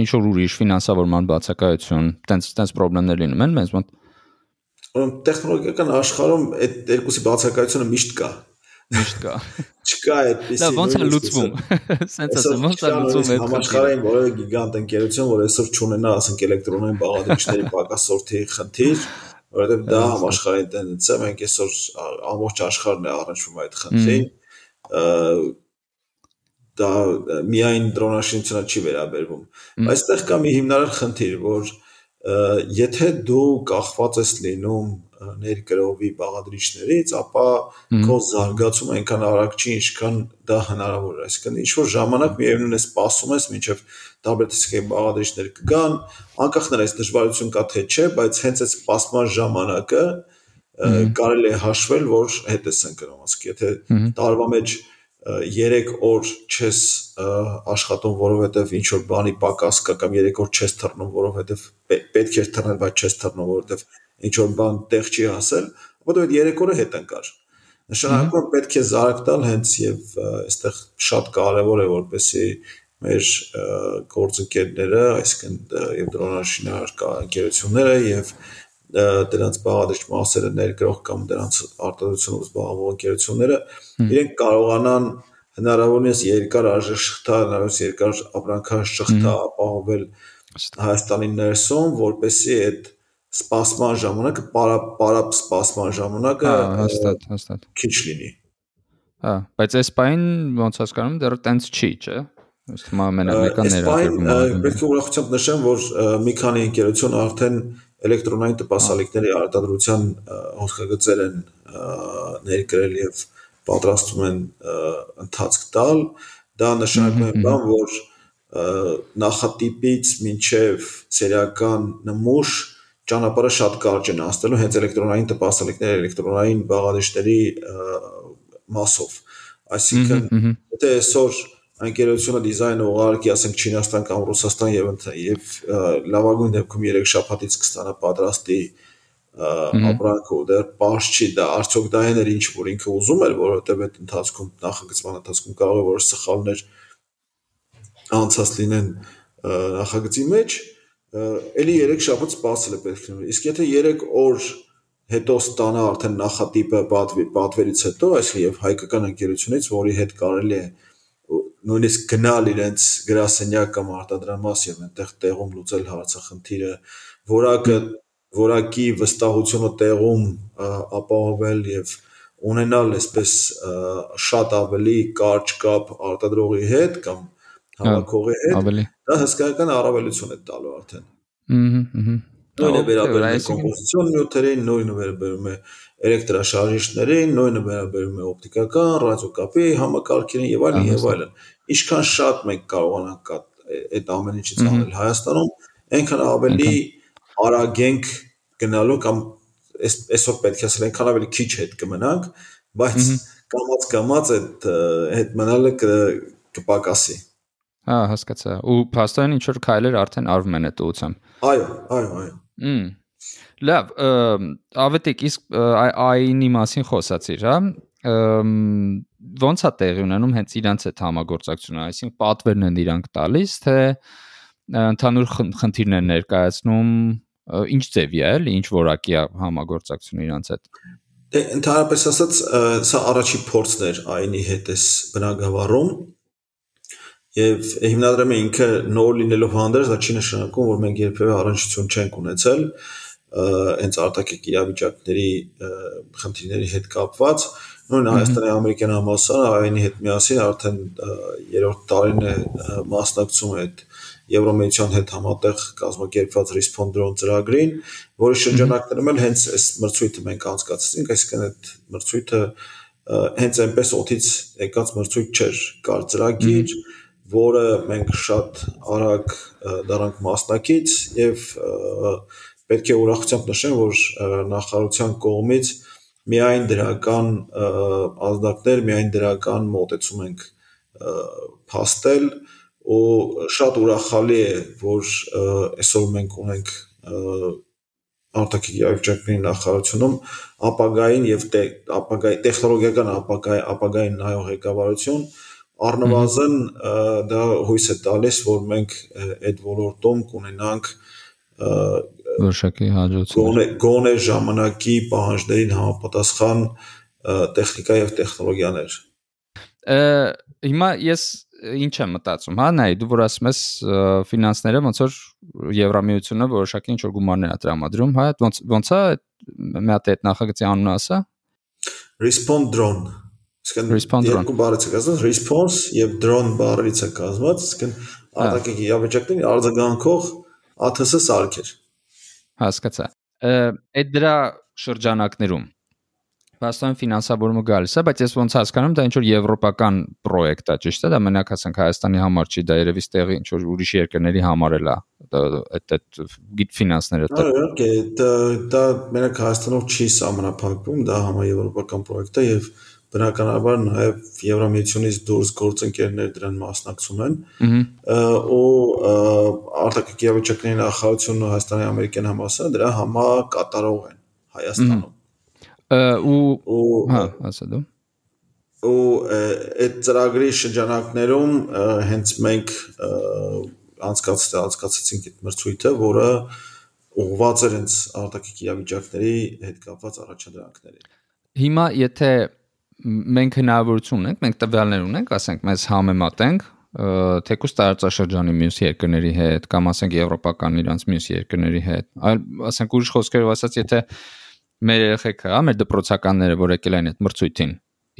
ինչ որ ուրիշ ֆինանսավորման բացակայություն, տենց տենց խնդիրներ լինում են մեզ մոտ։ տեխնոլոգիական աշխարհում այդ երկուսի բացակայությունը միշտ կա միշտ կա։ Չկա այդպեսի։ Դա ոնց է լուծվում։ Սենց ասեմ, ոնց է լուծվում այդ համաշխարհային որևէ գիգանտ ընկերություն, որ այսօր չունենա, ասենք, էլեկտրոնային բաղադրիչների պակասորթի խնդիր, որովհետև դա համաշխարհային տենդենս է, մենք այսօր ամբողջ աշխարհն է առնչվում այդ խնդրին դա միայն դրոնաշինությունը չի վերաբերվում։ Այստեղ կա մի հիմնարար խնդիր, որ եթե դու կախված ես լինում ներկրովի բաղադրիչներից, ապա քո զարգացումը այնքան արագ չի, ինչքան դա հնարավոր է։ Այսինքն ինչ որ ժամանակ միևնույն է սպասում ես, մինչև տարբեր տեսակի բաղադրիչներ կգան, անկախ նրանից դժվարություն կա թե չէ, բայց հենց այդ սպասման ժամանակը կարելի է հաշվել, որ հետ ես ընկնում, ասենք եթե տարվա մեջ 3 օր չես աշխատում, որովհետև ինչ որ բանի պակաս կա կամ 3 օր չես թռնում, որովհետև պետք էր թռնել, բայց չես թռնում, որովհետև ինչ որ բան տեղ չի հասել, ապա դու այդ 3 օրը հետ ընկար։ Նշանակում պետք է զարգ տալ հենց եւ այստեղ շատ կարեւոր է որպեսի մեր գործընկերները, այսինքն եւ դրոնաշինար ընկերությունները եւ դրանց բաղադրիչ մասերը ներգրող կամ դրանց արտադրությունով զբաղվող ընկերությունները իրենք կարողանան հնարավորինս երկար արժեշղթա, հնարավորինս երկար ապրանքաշղթա ապահովել Հայաստանի ներսում, որպեսզի այդ սպասման ժամանակը, պարա պարապ սպասման ժամանակը հաստատ, հաստատ քիչ լինի։ Հա, բայց այս պայն ոնց հասկանում դեռ տենց չի, չէ՞։ Ըստ ամենամեկը ներառվում։ Պետք է ուրախությամբ նշեմ, որ մի քանի ընկերություն արդեն էլեկտրոնային տպասալիկների արտադրության հոսքագծեր են ներկրել եւ պատրաստվում են ընթացք տալ, դա նշանակում է բան, որ նախատիպից մինչև սերիական նմուշ ճանապարհը շատ կարճ են անցնելու հենց էլեկտրոնային տպասալիկների, էլեկտրոնային բաղադրիչների մասով։ Այսինքն, եթե այսօր անկերությունը դիզայնը ուղարկի, ասենք Չինաստան կամ Ռուսաստան եւ եւ լավագույն դեպքում 3 շաբաթից կստանա պատրաստի ապրանքը ու դեռ པարզ չի դա արդյոք դա այն էր ինչ որ ինքը ուզում էր որովհետեւ այդ ընթացքում նախագծման ընթացքում կարող է որ սխալներ անցած լինեն նախագծի մեջ էլի 3 շաբաթ սպասել է պետք լինում իսկ եթե 3 օր հետո ստանա արդեն նախատիպը պատվերից հետո, այսինքն եւ հայկական ընկերությունից, որի հետ կարելի է նույնիսկ գնալ իրենց գրասենյակ կամ արտադրամաս եւ այնտեղ տեղում լուծել հարցախնդիրը, որակը որակի վստահությունը տեղում ապահովել եւ ունենալ այսպես շատ ավելի կարճ կապ արտադրողի հետ կամ հավաքողի հետ, դա հսկայական առավելություն է տալու արդեն։ Ահա, ահա Նույնը վերաբերում է կոմպոզիցիոն նյութերին, նույնը վերաբերում է էլեկտրաշարժիչներին, նույնը վերաբերում է օպտիկական, ռադիոկապի համակարգերին եւ այլն եւ այլն։ Ինչքան շատ մենք կարողանանք այդ ամեն ինչից անել Հայաստանում, այնքան ավելի արագ ենք գնալու կամ այսօր պետք է ասել այնքան ավելի քիչ հետ կմնանք, բայց կամած կամած այդ հետ մնալը կպակասի։ Հա, հասկացա։ Ու փաստորեն ինչ որ քայլեր արդեն արվում են այդ ուղությամբ։ Այո, այո, այո։ Մմ Լավ, ավետիք իսկ AI-ի մասին խոսացիր, հա? Ոնց է տեղի ունենում հենց իրանց այդ համագործակցությունը, այսինքն պատվերն են իրանք տալիս, թե ընդհանուր խնդիրներ ներկայացնում, ինչ ձևի է, էլի, ինչ որակի է համագործակցությունը իրանց հետ։ Դե ընդհանրապես ասած, սա առաջի փորձն էր AI-ի հետ էս բնագավառում Եվ հիմնադրամը ինքը նոր լինելով հանդերձ, դա չի նշանակում, որ մենք երբևէ առնչություն չենք ունեցել հենց արտաքին իրավիճակների խնդիրների հետ կապված նույն Հայաստանի ամերիկյան համալսարանը այնի հետ միասին արդեն երրորդ տարին է մասնակցում այդ Եվրոմեդիան հետ համատեղ կազմակերպված Respondron ծրագրին, որի շրջանակներում էլ հենց այս մրցույթը մենք անցկացրեցինք, այսինքն այդ մրցույթը հենց այնպես օթից եկած մրցույթ չէր, կար ծրագիր, որը մենք շատ արագ դառանք մասնակից եւ պետք է ուրախությամբ նշեմ, որ նախարարության կողմից միայն դրական ազդակներ, միայն դրական մոտեցում ենք փաստել ու շատ ուրախալի է, որ այսօր մենք ունենք արտաքին իրավիճակների նախարարությունում ապագային եւ ապագայի տեխնոլոգիական ապագայի ապագային նայող ղեկավարություն առնվազն դա հույս է տալիս, որ մենք այդ ոլորտում կունենանք որոշակի հաջողություն։ Գոնե գոնե ժամանակի պահանջներին համապատասխան տեխնիկա եւ տեխնոլոգիաներ։ Հիմա ես ինչ եմ մտածում, հա, նայ, դու որ ասում ես ֆինանսները ոնց որ Եվրամիությունը որոշակի ինչ որ գումարներ է տրամադրում, հա, ոնց ոնց է մի հատ այդ նախագծի անունը ասա։ Respond drone Իսկն երկու բառից է կազմված response եւ drone բառից է կազմված, իսկն արտաքին իրավիճակներին արձագանքող ATS սարքեր։ Հասկացա։ Այդ դրա շրջանակներում Վաստան ֆինանսավորումը գալիս է, բայց ես ոնց հասկանում, դա ինչ որ եվրոպական պրոյեկտ է, ճիշտ է, դա մենակ ասենք Հայաստանի համար չի, դա երևի ստեղի ինչ որ ուրիշ երկրների համար էլ է։ Այդ այդ գիտ ֆինանսները դա։ Իհարկե, դա դա մենակ Հայաստանով չի սահմանափակվում, դա համաեվրոպական պրոյեկտ է եւ բնականաբար նաև Եվրամիությունից դուրս գործընկերներ դրան մասնակցում են ու արտաքին իրավիճակների նախարարությունն ու Հայաստանի ամերիկյան համալսարանը դրա համակատարող են Հայաստանում ու հա ասա դու ու այդ ծրագրի շրջանակներում հենց մենք անցկացրեցինք այդ մրցույթը, որը ուղղված էր հենց արտաքին իրավիճակների հետ կապված առաջադրանքներին։ Հիմա եթե մենք հնարավորություն ունենք, մենք տվյալներ ունենք, ասենք մեզ համեմատենք թեկուս տարածաշրջանի մյուս երկրների հետ կամ ասենք եվրոպական իրանց մյուս երկրների հետ։ Այլ ասենք ուրիշ խոսքերով ասած, եթե մեր երեխեքը, հա, մեր դպրոցականները, որ եկել են այդ մրցույթին,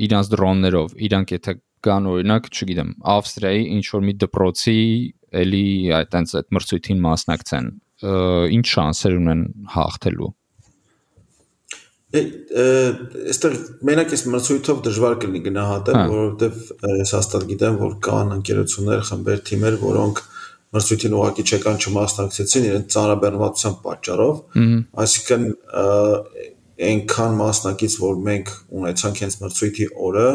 իրանց դրոններով, իրանք եթե կան օրինակ, չգիտեմ, Ավստրիայի ինչ որ մի դպրոցի էլի այտենց այդ մրցույթին մասնակցեն, ինչ շանսեր ունեն հաղթելու այստեղ մենակ այս մրցույթով դժվար կլինի գնահատել, հա։ որովհետև ես հաստատ գիտեմ, որ կան ընկերություններ, խմբեր, թիմեր, որոնք մրցույթին ուղակի չեկան չմասնակցեցին իրենց ծանրաբեռնվածության պատճառով, այսինքն այնքան մասնակից, որ մենք ունեցանք հենց մրցույթի օրը,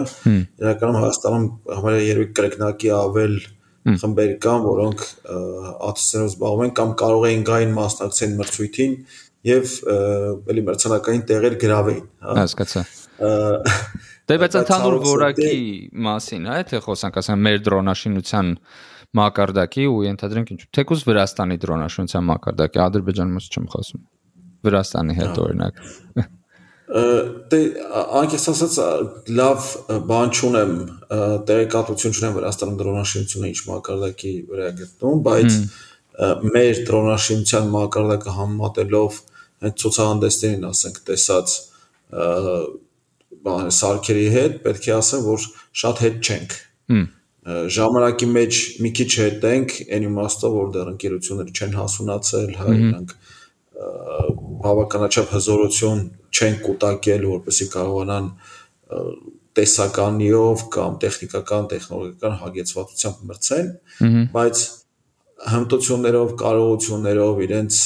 իրականում Հայաստանում համարյա երևի կրկնակի ավել խմբեր կան, որոնք ԱԹՍ-ներով զբաղվում են կամ կարող էին գային մասնակցեն մրցույթին եւ էլի մրցանակային տեղեր գրավեին, հա։ Հասկացա։ Դե բայց ընդհանուր որակի մասին, հա, թե խոսանք, ասեմ, մեր դրոնաշինության մակարդակի ու ենթադրենք ինչ թեկուզ Վրաստանի դրոնաշինության մակարդակի Ադրբեջանի մաս չեմ խոսում։ Վրաստանի հետ օրինակ։ Դե անկեղծ ասած լավ բան չունեմ, տեղեկատվություն չունեմ Վրաստանում դրոնաշինությունը ինչ մակարդակի վրա է գտնում, բայց մեր դրոնաշինության մակարդակը համեմատելով հենց ցուցահանդեսներին, ասենք, տեսած բան սարքերի հետ, պետք է ասեմ, որ շատ հետ չենք։ Ժամանակի մեջ մի քիչ հետ ենք, այն իմաստով, որ դեռ ընկերությունները չեն հասունացել, հա, իրանք բավականաչափ հզորություն չեն կուտակել, որպեսզի կարողանան տեսականիով կամ տեխնիկական, տեխնոլոգիական հագեցվածությամբ մրցեն, բայց հմտություններով, կարողություններով, իրենց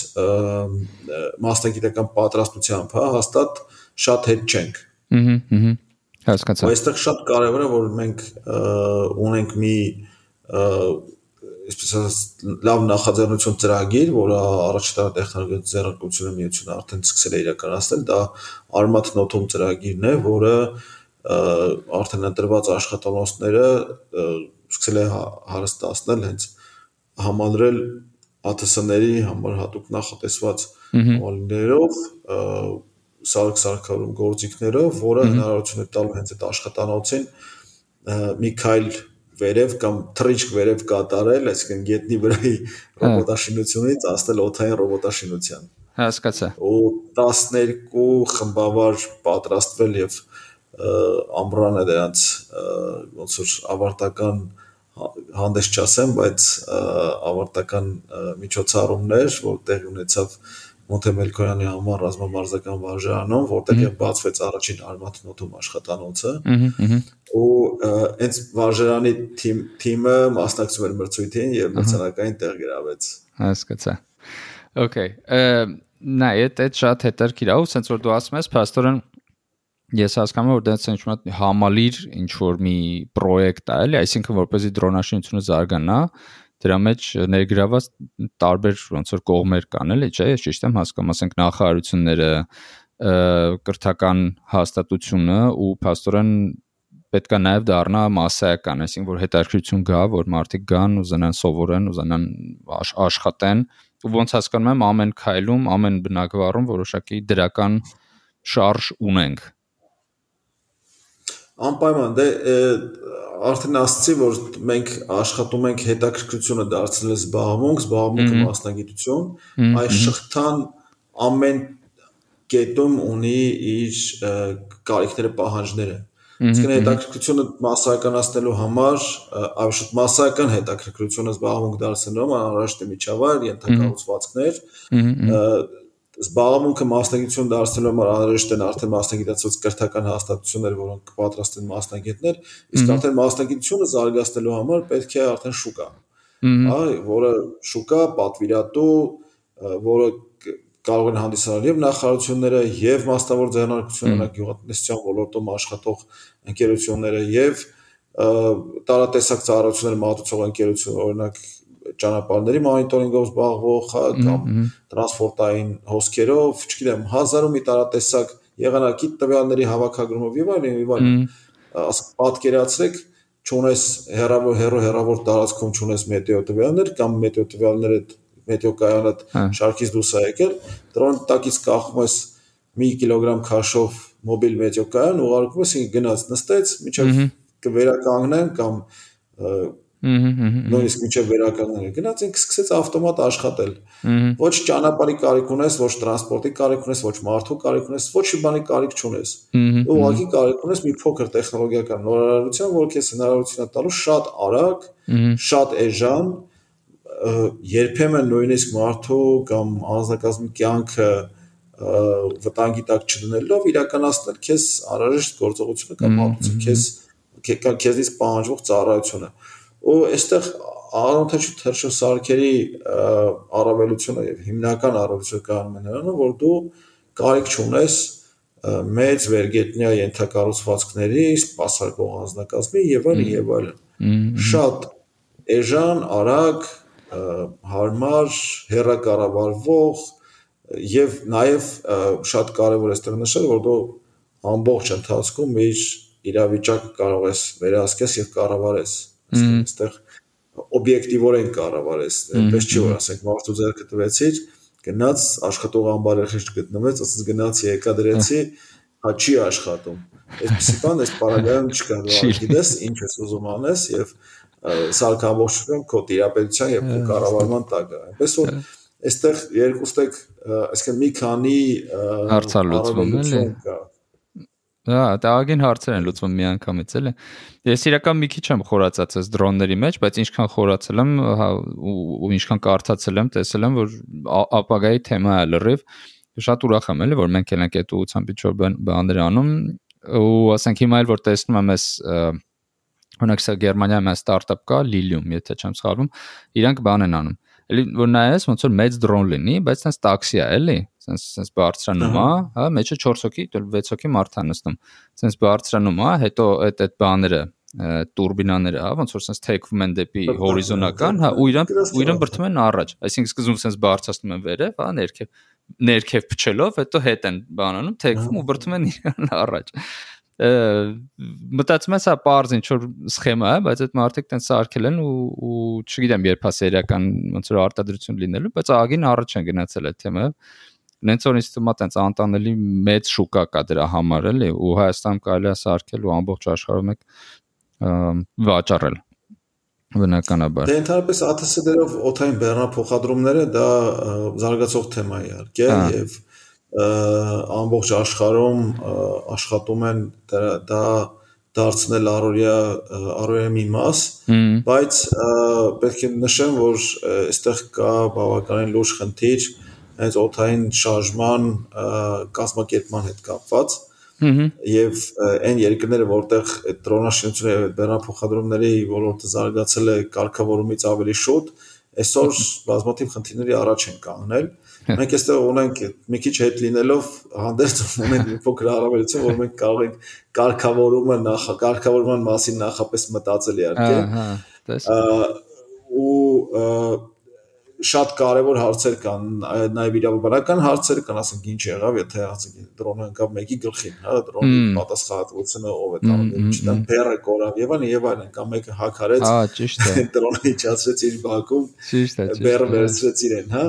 մասնագիտական պատրաստությամբ, հա, հաստատ շատ հետ չենք։ Ահա, հասկացա։ Այստեղ շատ կարևոր է, որ մենք ունենք մի այսպես լավ նախաձեռնություն ծրագիր, որը առաջատար տեխնոլոգիա ձեռնարկությունը միությունը արդեն սկսել է իրականացնել, դա Armat Notum ծրագիրն է, որը արդեն ընտրված աշխատանոցները սկսել է հա, հարստացնել հենց համալրել ԱԹՍ-ների համար հատուկ նախատեսված համալիրներով սարք սարքարում գործիքներով, որը հնարավորություն է տալու հենց այդ աշխատանոցին մի քայլ վերև կամ թրիչք վերև կատարել, այսինքն գետնի վրայի հա։ ռոբոտաշինությունից հասնել օթային ռոբոտաշինության։ Հասկացա։ Ու 12 խմբավար պատրաստվել եւ ամբրանը դրանց ոնց որ ավարտական հանդես չասեմ, բայց ավարտական միջոցառումներ, որ տեղ ունեցավ Մոնթե Մելքոյանի համար ռազմամարզական վարժարանում, որտեղ եւ բացվեց առաջին արմատ նոթում աշխատանոցը։ Ու հենց վարժարանի թիմ թիմը մասնակցում էր մրցույթին եւ մրցանակային տեղ գրավեց։ Հասկացա։ Okay, նայ, դա շատ հետաքրքիր է, ու sense որ դու ասում ես, փաստորեն ես հասկանում եմ որ դա ինչ որ համալիր ինչ որ մի պրոյեկտ է, էլի, այսինքն որպեսզի դրոնաշինությունը զարգանա, դրա մեջ ներգրաված տարբեր ոնց որ կողմեր կան, էլի, չէ՞, ես ճիշտ եմ հասկանում, ասենք նախարարությունները, կրթական հաստատությունը ու փաստորեն պետքա նաև դառնա massայական, այսինքն որ հետաքրքրություն գա, որ մարդիկ գան, ուզենան սովորեն, ուզենան աշխատեն, ու ոնց հասկանում եմ ամեն քայլում, ամեն բնակվարում որոշակի դրական շարժ ունենք Անպայման, դե արդեն ասացի, որ մենք աշխատում ենք հետաքրքրությունը դարձնել զբաղմունք, զբաղմունքը մասնագիտություն, այս շղթան ամեն կետում ունի իր կարիքները, պահանջները։ Իսկ հետաքրքրությունը massայականացնելու համար, այլ massայական հետաքրքրությունը զբաղմունք դարձնելու համար է միջավայր, ենթակառուցվածքներ, զբաղմունքը մասնագիտություն դարձնելու համար անհրաժեշտ են արդեն մասնագիտացված կրթական հաստատություններ, որոնք կպատրաստեն մասնագետներ, իսկ արդեն մասնագիտությունը զարգացնելու համար պետք է արդեն շուկա։ Հա, որը շուկա պատվիրատու, որը կարող են հանդիսանալ եւ նախարարությունները, եւ մասնավոր ձեռնարկությունները, գյուղատնտեսության ոլորտում աշխատող ընկերությունները եւ տարատեսակ ծառայություններ մատուցող ընկերություն, օրինակ ճանապարհների մոնիտորինգով զբաղվող, հա, կամ տրանսպորտային հոսքերով, չգիտեմ, հազարում մի տարատեսակ եղանակի տվյալների հավաքագրումով եւ այլն եւ այլն։ Ասենք պատկերացրեք, ճունես հերավոր հերո հերավոր տարածքում ճունես մեթեո տվյալներ կամ մեթեո տվյալները մեթեո կայանը հա։ շարքից դուրս է եկել, դրոն տակից կախում ես մի կիլոգրամ քաշով մոբիլ մեթեո կայան, ուղարկում ես գնաց նստեց, միջև կվերականգնեն կամ նույնիսկ միջև վերականգնելը գնաց ինքը սկսեց ավտոմատ աշխատել ոչ ճանապարհի կարիք ունես ոչ տրանսպորտի կարիք ունես ոչ մարդու կարիք ունես ոչ մի բանի կարիք չունես ուղղակի կարիք ունես մի փոքր տեխնոլոգիական նորարարություն որ քեզ հնարավորություն է տալու շատ արագ շատ էժան երբեմն նույնիսկ մարդու կամ անձնակազմի կյանքը վտանգի տակ չդնելով իրականացնել քեզ անհրաժեշտ գործողությունը կամ մատուցել քեզ քեզից պահանջվող ծառայությունը ու այստեղ անօթաչու թերշո սարքերի առավելությունը եւ հիմնական առավելությունը կանում է նրանում, որ դու կարիք չունես մեծ վերգետնյա ենթակառուցվածքների, սպասարկող անձնակազմի եւ այլն եւ այլն։ Շատ էժան, արագ, հարմար, հերակառավարվող եւ նաեւ շատ կարեւոր է այստեղ նշել, որ դու ամբողջ ընթացքում իր իրավիճակը կարող ես վերահսկես եւ կառավարես այստեղ օբյեկտիվորեն կառավարես, այնպես չի որ ասենք մարդու ձեռքը տվեցիր, գնաց աշխատող ամբարը խիղճ գտնվեց, ասես գնաց եկա դրեցի, հա չի աշխատում։ Այսպեսի բան այս պարագայում չկա, դու գիտես ինչ ես ուզում անես եւ սարք ամբողջությամբ քո տիրապետության եւ քո կառավարման տակ է։ Այնպես որ այստեղ երկուստեք, այսինքն մի քանի հարցալ լուծվում էլի։ Հա, տաղագին հարցեր են լուծվում միանգամից էլի։ Ես իրական մի քիչ եմ խորացած այս դրոնների մեջ, բայց ինչքան խորացել եմ, հա, ու ինչքան կարդացել եմ, տեսել եմ, որ ապագայի թեմա է լրիվ շատ ուրախ եմ էլի որ մենք ենք այդ ուղղությամբ ինչ-որ բաներ անում ու ասենք հիմա էլ որ տեսնում եմ այս օրինակ սա Գերմանիայում է ստարտափ կա Lilium, եթե չեմ սխալվում, իրանք բան են անում։ Էլի որ նայես ոնց որ մեծ դրոն լինի, բայց sense տաքսի է, էլի, sense sense բարձրանում է, հա, մեջը 4 հոգի, 6 հոգի մարդ է նստում։ Sense բարձրանում է, հետո այդ այդ բաները տուրբինաները, հա, ոնց որ sense թեքվում են դեպի հորիզոնական, հա, ու իրան ու իրան բրթում են առաջ։ Այսինքն սկզբում sense բարձրացնում են վերև, հա, ներքև ներքև փչելով, հետո հետ են բանանում, թեքվում ու բրթում են իրան առաջ մտածում եմ սա པարզ ինչ որ սխեմա է, բայց այդ մարդիկ տենց սարքել են ու ու չգիտեմ երբ է սերիական ոնց որ արտադրություն լինելու, բայց ագին առաջ են գնացել այդ թեմայով։ Նենց որ ինձ թվում է տենց անտանելի մեծ շուկա կա դրա համար էլի ու Հայաստանում կարելի է սարքել ու ամբողջ աշխարհում եք վաճառել բնականաբար։ Դե ընդհանրապես ATS-դերով օթային բեռնափոխադրումները դա զարգացող թեմա է իհարկե եւ ամբողջ աշխարհում աշխատում են դա դարձնել առօրյա առօրյա մի մաս, բայց պետք է նշեմ, որ այստեղ կա բավականին լուրջ խնդիր հենց օթային շարժման կազմակերպման հետ կապված եւ այն երկրները, որտեղ այդ դրոնաշինությունը եւ բեռնափոխադրումների ոլորտը զարգացել է կարգավորումից ավելի շուտ, այսօր բազմաթիվ խնդիրների առաջ են կանգնել։ Մենք այստեղ ունենք մի քիչ հետ լինելով հանդերձ ունենք մի փոքր հարաբերություն, որ մենք կարող ենք կարգավորումը նախ կարգավորման մասին նախապես մտածել իհարկե։ Ահա, տես։ Ու շատ կարևոր հարցեր կան, նաև իրավաբանական հարցեր կան, ասենք ինչ եղավ, եթե ասենք դրոնը ընկավ մեկի գլխին, հա, դրոնի պատասխանատվությունը ով է տանում, չնայած բերը կորավ եւ այլն եւ այլն, կամ մեկը հակարեց, հա, ճիշտ է, դրոնը իջացրեց իր բակում, ճիշտ է, բերը վերցրեց իրեն, հա,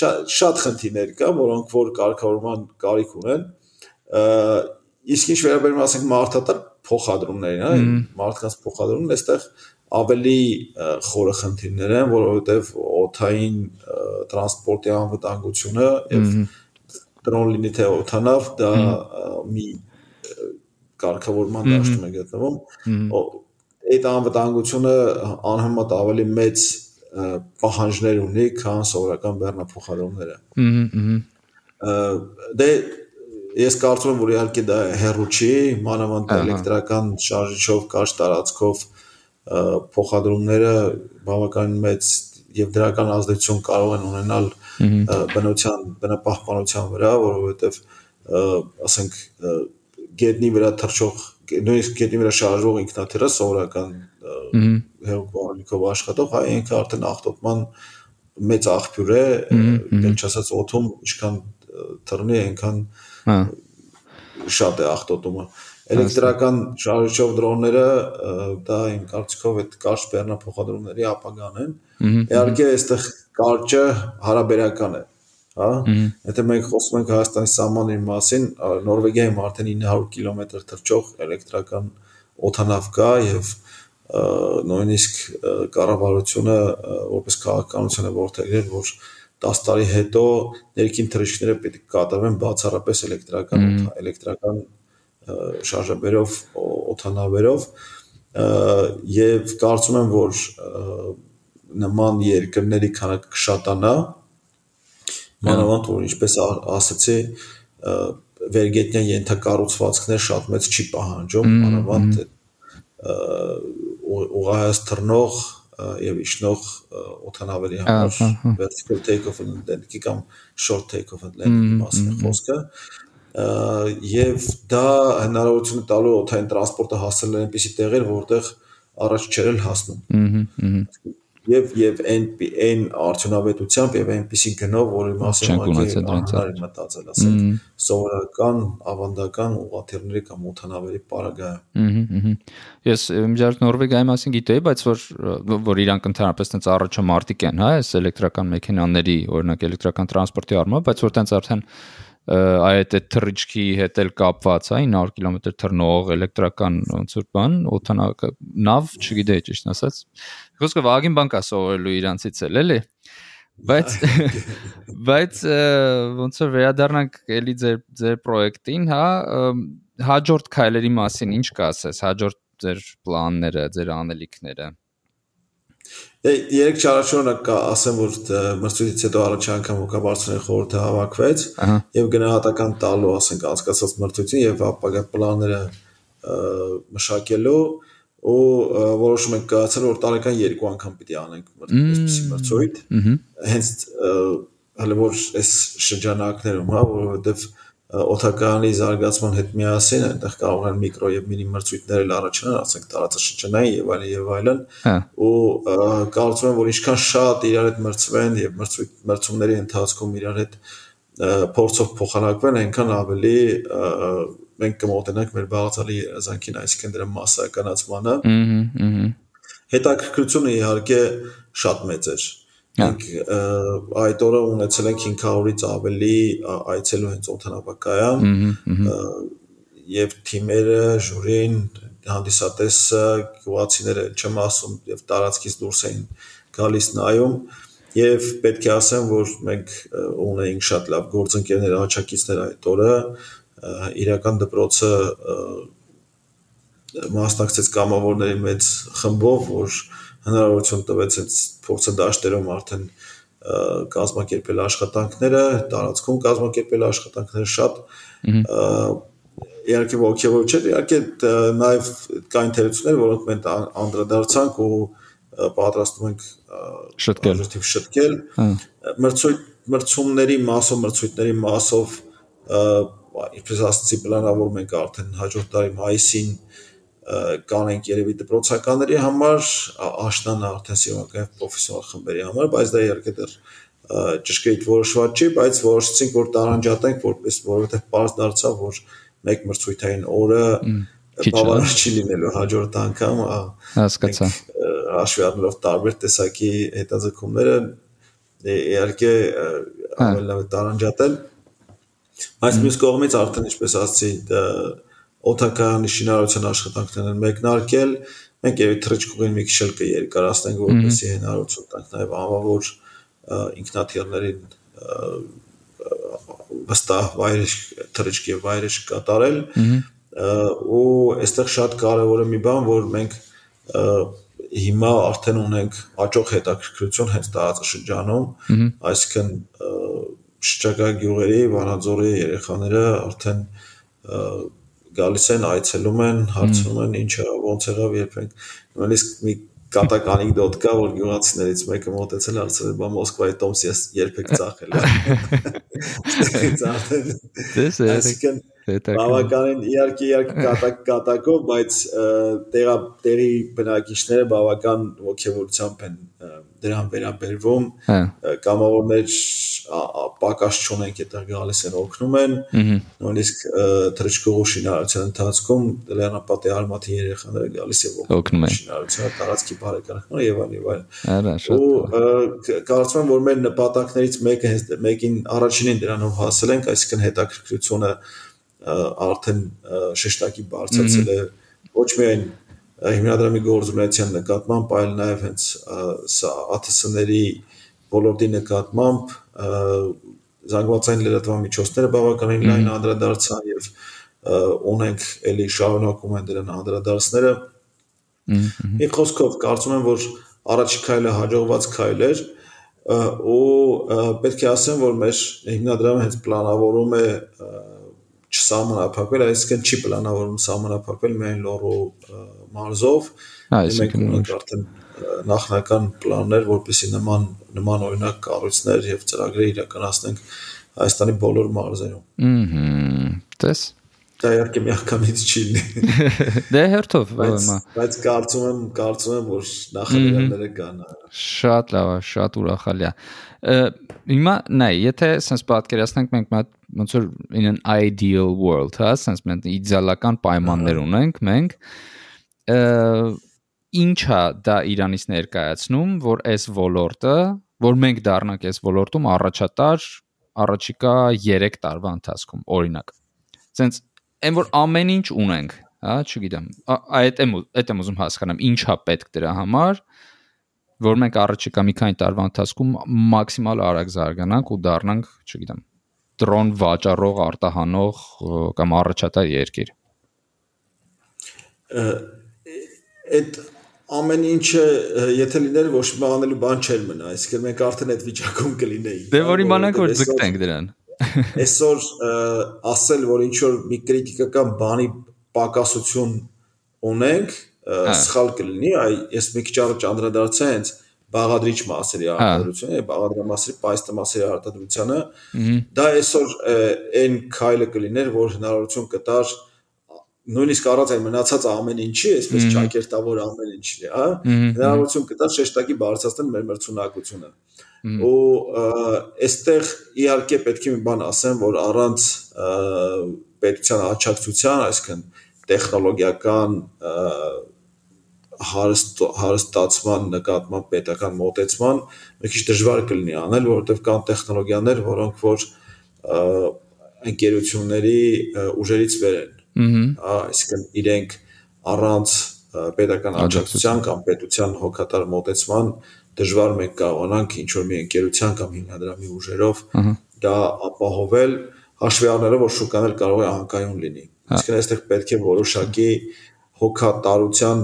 շատ շատ խնդիրներ կա, որոնք որ կարգավորման կարիք ունեն, իսկ ինչ վերաբերում ասենք մարդատար փոխադրումներին, հա, մարդկանց փոխադրումն այստեղ ավելի խորը խնդիրներ են, որովհետև օթային տրանսպորտի անվտանգությունը եւ դրոն լինի թե օթանավ, դա մի կարգավորման դաշտում է գտնվում։ Այդ անվտանգությունը անհամեմատ ավելի մեծ պահանջներ ունի, քան սովորական բեռնափոխադրումները։ Դե ես կարծում եմ, որ իհարկե դա հերոու չի, մանավանդ էլեկտրական շարժիչով կարճ տարածքով փոխադրումները բավականին մեծ եւ դրական ազդեցություն կարող են ունենալ բնության բնապահպանության վրա, որովհետեւ ասենք գետնի վրա թռչող նույնիսկ գետնի վրա շարժվող ինքնաթիռը սովորական հերոկողալիկով աշխատող հայ ինքը արդեն ախտոտման մեծ աղբյուր է, ինչ ասած օթում ինչքան թռնի, այնքան շատ է ախտոտումը։ Ա Էլեկտրական շարժիչով դրոնները դա իմ կարծիքով այդ կարճ բեռնափոխադրումների ապագան են։ Իհարկե այստեղ կարճը հարաբերական է, հա։ Եթե մենք խոսում ենք Հայաստանի սահմանների մասին, Նորվեգիայում արդեն 900 կիլոմետր թռչող էլեկտրական օթանավ կա եւ նույնիսկ կառավարությունը որպես քաղաքականություն է ողջերել, որ 10 տարի հետո ներքին թռիչքները պետք է կատարվեն բացառապես էլեկտրական էլեկտրական շարժաբերով օթանավերով եւ կարծում եմ որ նման երկրների քանակը կշատանա մանավանդ որ ինչպես ասացի վերգետնյա ենթակառուցվածքներ շատ մեծ չի պահանջում մանավանդ ուղղահայաց թռնող եւ իջնող օթանավերի համար vertical take off and landing կամ short take off and landing մասն է խոսքը եւ դա հնարավորություն տալու օթային տրանսպորտը հասնել այնպիսի տեղեր, որտեղ առաջ չեր էլ հասնում։ Եվ եւ այն այն արդյունավետությամբ եւ այնպիսի գնով, որի մասին մակի մտածել, ասենք սովորական ավանդական ուղաթիռների կամ օթանավերի պարագայում։ Ես միջարկ Նորվեգիայի մասին գիտեի, բայց որ որ իրանք ընդհանրապես տենց առաջը մարտիկ են, հա, այս էլեկտրական մեքենաների, օրինակ էլեկտրական տրանսպորտի առումով, բայց որ տենց արդեն այդ այդ թռիչքի հետ էլ կապված, հա 900 կիլոմետր թռնող էլեկտրական ոնց որ բան, օթանակ նավ, չգիտեի ճիշտ ասած։ Խոսքը վագին բան կա սովորելու իրանցից էլ, էլի։ Բայց բայց ոնց որ վերադառնանք էլի ձեր ձեր պրոյեկտին, հա, հաջորդ քայլերի մասին ինչ կասես, հաջորդ ձեր պլանները, ձեր անելիքները։ Երեք չարաշորոնակ ասեմ, որ մրցույթից հետո առաջ անգամ հոգաբարձուների խորհուրդը հավաքվեց եւ գնահատական տալու, ասենք, անցկացած մրցույթին եւ ապագա պլանները մշակելու ու որոշում ենք կայացել որ տարեկան երկու անգամ պիտի անենք այսպեսի մրցույթ հենց հələ որ այս շրջանակներում հա որովհետեւ օթականի զարգացման հետ միասին այնտեղ կարող են միկրո եւ մինի մրցույթներ էլ առաջանալ, ասենք տարածաշրջանային եւ այլն եւ այլն հա։ ու կարծում եմ որ ինչքան շատ իրար հետ մրցվեն եւ մրցույթ մրցումների ընթացքում իրար հետ փորձով փոխանակվեն, այնքան ավելի մենք կմոտենանք մեր բաղացալի երազանքին, այսինքն դրա massականացմանը։ Հետաքրքրությունը իհարկե շատ մեծ էր։ Մենք այդ օրը ունեցել ենք 500-ից ավելի այցելու հենց օթանապակայան եւ թիմերը, ժյուրին, հանդիսատեսը, գյուղացիները չեմ ասում եւ տարածքից դուրս էին գալիս նայում եւ պետք է ասեմ, որ մենք ունեինք շատ լավ գործընկերներ, աչակիցներ այդ օրը, իրական դպրոցը մասնակցեց կամավորների մեծ խմբով, որ հնարավորություն տվեց այդ փորձը դաշտերում արդեն կազմակերպել աշխատանքները, տարածքում կազմակերպել աշխատանքները շատ իհարկե ողջևոր չէ, իհարկե նաև կային թերություններ, որոնք մենք անդրադարձանք ու պատրաստում ենք շտկել շտկել մրցույթ մրցումների մասով մրցույթների մասով ինչպես ասացի պլանավորում ենք արդեն հաջորդ տարի մայիսին կանենք երևի դպրոցականների համար, աշնանը արդեն սիոնական պրոֆեսիոնալ խմբերի համար, բայց դա իհարկե դեռ ճշգրիտ որոշված չի, բայց որոշեցինք, որ տարանջատենք, որպես որովհետև པարզ դարձավ, որ մեկ մրցույթային օրը բավարար չի լինելու հաջորդ անգամ հասկացա հաշվի առնելով տարբեր տեսակի հետաձգումները իհարկե ավելի լավ է տարանջատել բայց մյուս կողմից արդեն ինչպես ասացի օթակայանի շինարարության աշխատանքներն են մեկնարկել, մենք երբ թրիչկուղին մի քիչ էլ կերկարացնենք, որպեսզի հնարավորություն տանք նաև անվավոր ինքնաթիռներին վստահ վայրեջ թրիչկի վայրեջ կատարել ու այստեղ շատ կարևոր է մի բան, որ մենք հիմա արդեն ունենք աճող հետաքրքրություն հենց տարածաշրջանում, այսինքն շրջակա գյուղերի, Վանաձորի երեխաները արդեն գալիս են, այցելում են, հարցնում են ինչա, ոնց եղավ, երբ ենք նույնիսկ մի կատակ անեկդոտ կա, որ գյուղացիներից մեկը մոտեցել հարցրել, բա Մոսկվայի տոմս ես երբեք ծախել ես։ Արդեն։ Դες է։ Այսինքն բավականին իհարկե իհարկե կատակ կատակով, բայց տեղա տեղի բնակիչները բավական ողջավորությամբ են դրան վերաբերվում Հա։ կամավորներ պակաս չունենք այդտեղ գալիս են օգնում են նույնիսկ թրիչկողու շինարարության ընթացքում լեռնապատի արմատի երեխաները գալիս եւ Օգնում են։ շինարարության տարածքի բարեկարգման եւ այլն եւ այլն Արա շատ։ ու կարծում եմ որ մեր նպատակներից մեկը հենց մեկին առաջինին դրանով հասել ենք այսինքն հետաքրքրությունը արդեն շեշտակի բարձրացել է ոչ միայն հիմնադրամի գործունեության նկատմամբ, այլ նաև հենց սա ԱԹՍ-ների ոլորտի նկատմամբ զանգվածային լրատվամիջոցները բավականին լայն անդրադարձան եւ ունենք էլի շարունակում են դրան անդրադարձները։ Մի խոսքով կարծում եմ, որ առաջի քայլը հաջողված քայլ էր ու պետք է ասեմ, որ մեր հիմնադրամը հենց պլանավորում է չսահմանափակվել, այսինքն չի պլանավորում սահմանափակվել միայն լոռու մարզով։ Այսինքն արդեն նախնական պլաններ, որպեսի նման նման օրինակ կառույցներ եւ ծրագրեր իրականացնենք Հայաստանի բոլոր մարզերում։ Ահա։ Տես։ Դա իհարկե միանգամից չի լինի։ Դե հերթով ո՞մա։ բայց կարծում եմ, կարծում եմ, որ նախադրյալները կան։ Շատ լավ, է, շատ ուրախալի է։ Հիմա նայ, եթե sense պատկերացնենք մենք ոնց որ in an ideal world, հա, sense մենք իդեալական պայմաններ ունենք մենք, ինչա դա Իրանից ներկայացնում, որ այս ոլորտը, որ մենք դառնանք այս ոլորտում առաջատար առաջիկա 3 տարվա ընթացքում, օրինակ։ Սենց այն որ ամեն ինչ ունենք, հա, չգիտեմ, այդ եմ այդ եմ ուզում հասկանամ, ինչա պետք դրա համար, որ մենք առաջիկա մի քանի տարվա ընթացքում մաքսիմալ արագ զարգանանք ու դառնանք, չգիտեմ, դրոն վաճառող, արտահանող կամ առաջատար երկիր։ Այդ ամեն ինչը եթե լիներ ոչ մի անելու բան չէր մնա, այսինքն մենք արդեն այդ վիճակում կլինեինք։ Դե որ իմանանք որ ձգտենք դրան։ Այսօր ասել որ ինչ որ մի քրիտիկական բանի պակասություն ունենք, հա։ սխալ կլինի, այ ես մի քիչ առաջ անդրադարձա հենց բաղադրիչ մասերի հա։ արտադրությունը, բաղադրամասերի պայստամասերի արտադրությունը, դա այսօր այն քայլը կլիներ, որ հնարավորություն կտար նույնիսկ առանց այն մնացած ամեն ինչի, այսպես ճակերտավոր ամեն ինչի, հա, հնարավորություն կտա շեշտակի բարձրացնել մեր մրցունակությունը։ Ու այստեղ իհարկե պետք է մի բան ասեմ, որ առանց պետության աջակցության, այսինքն տեխնոլոգիական հարստ հարստացման նկատմամբ պետական մոտեցման մի քիչ դժվար կլինի անել, որովհետև կան տեխնոլոգիաներ, որոնք որ ընկերությունների ուժերից վեր են այսինքն իրենք առանց պետական աջակցության կամ պետության հոգատար մոտեցման դժվար մենք կարողանանք ինչ որ մի ընկերության կամ հիմնադրամի ուժերով դա ապահովել հաշվի առնելով որ շուկան էլ կարող է անկայուն լինի իսկ այստեղ պետք է որոշակի հոգատարության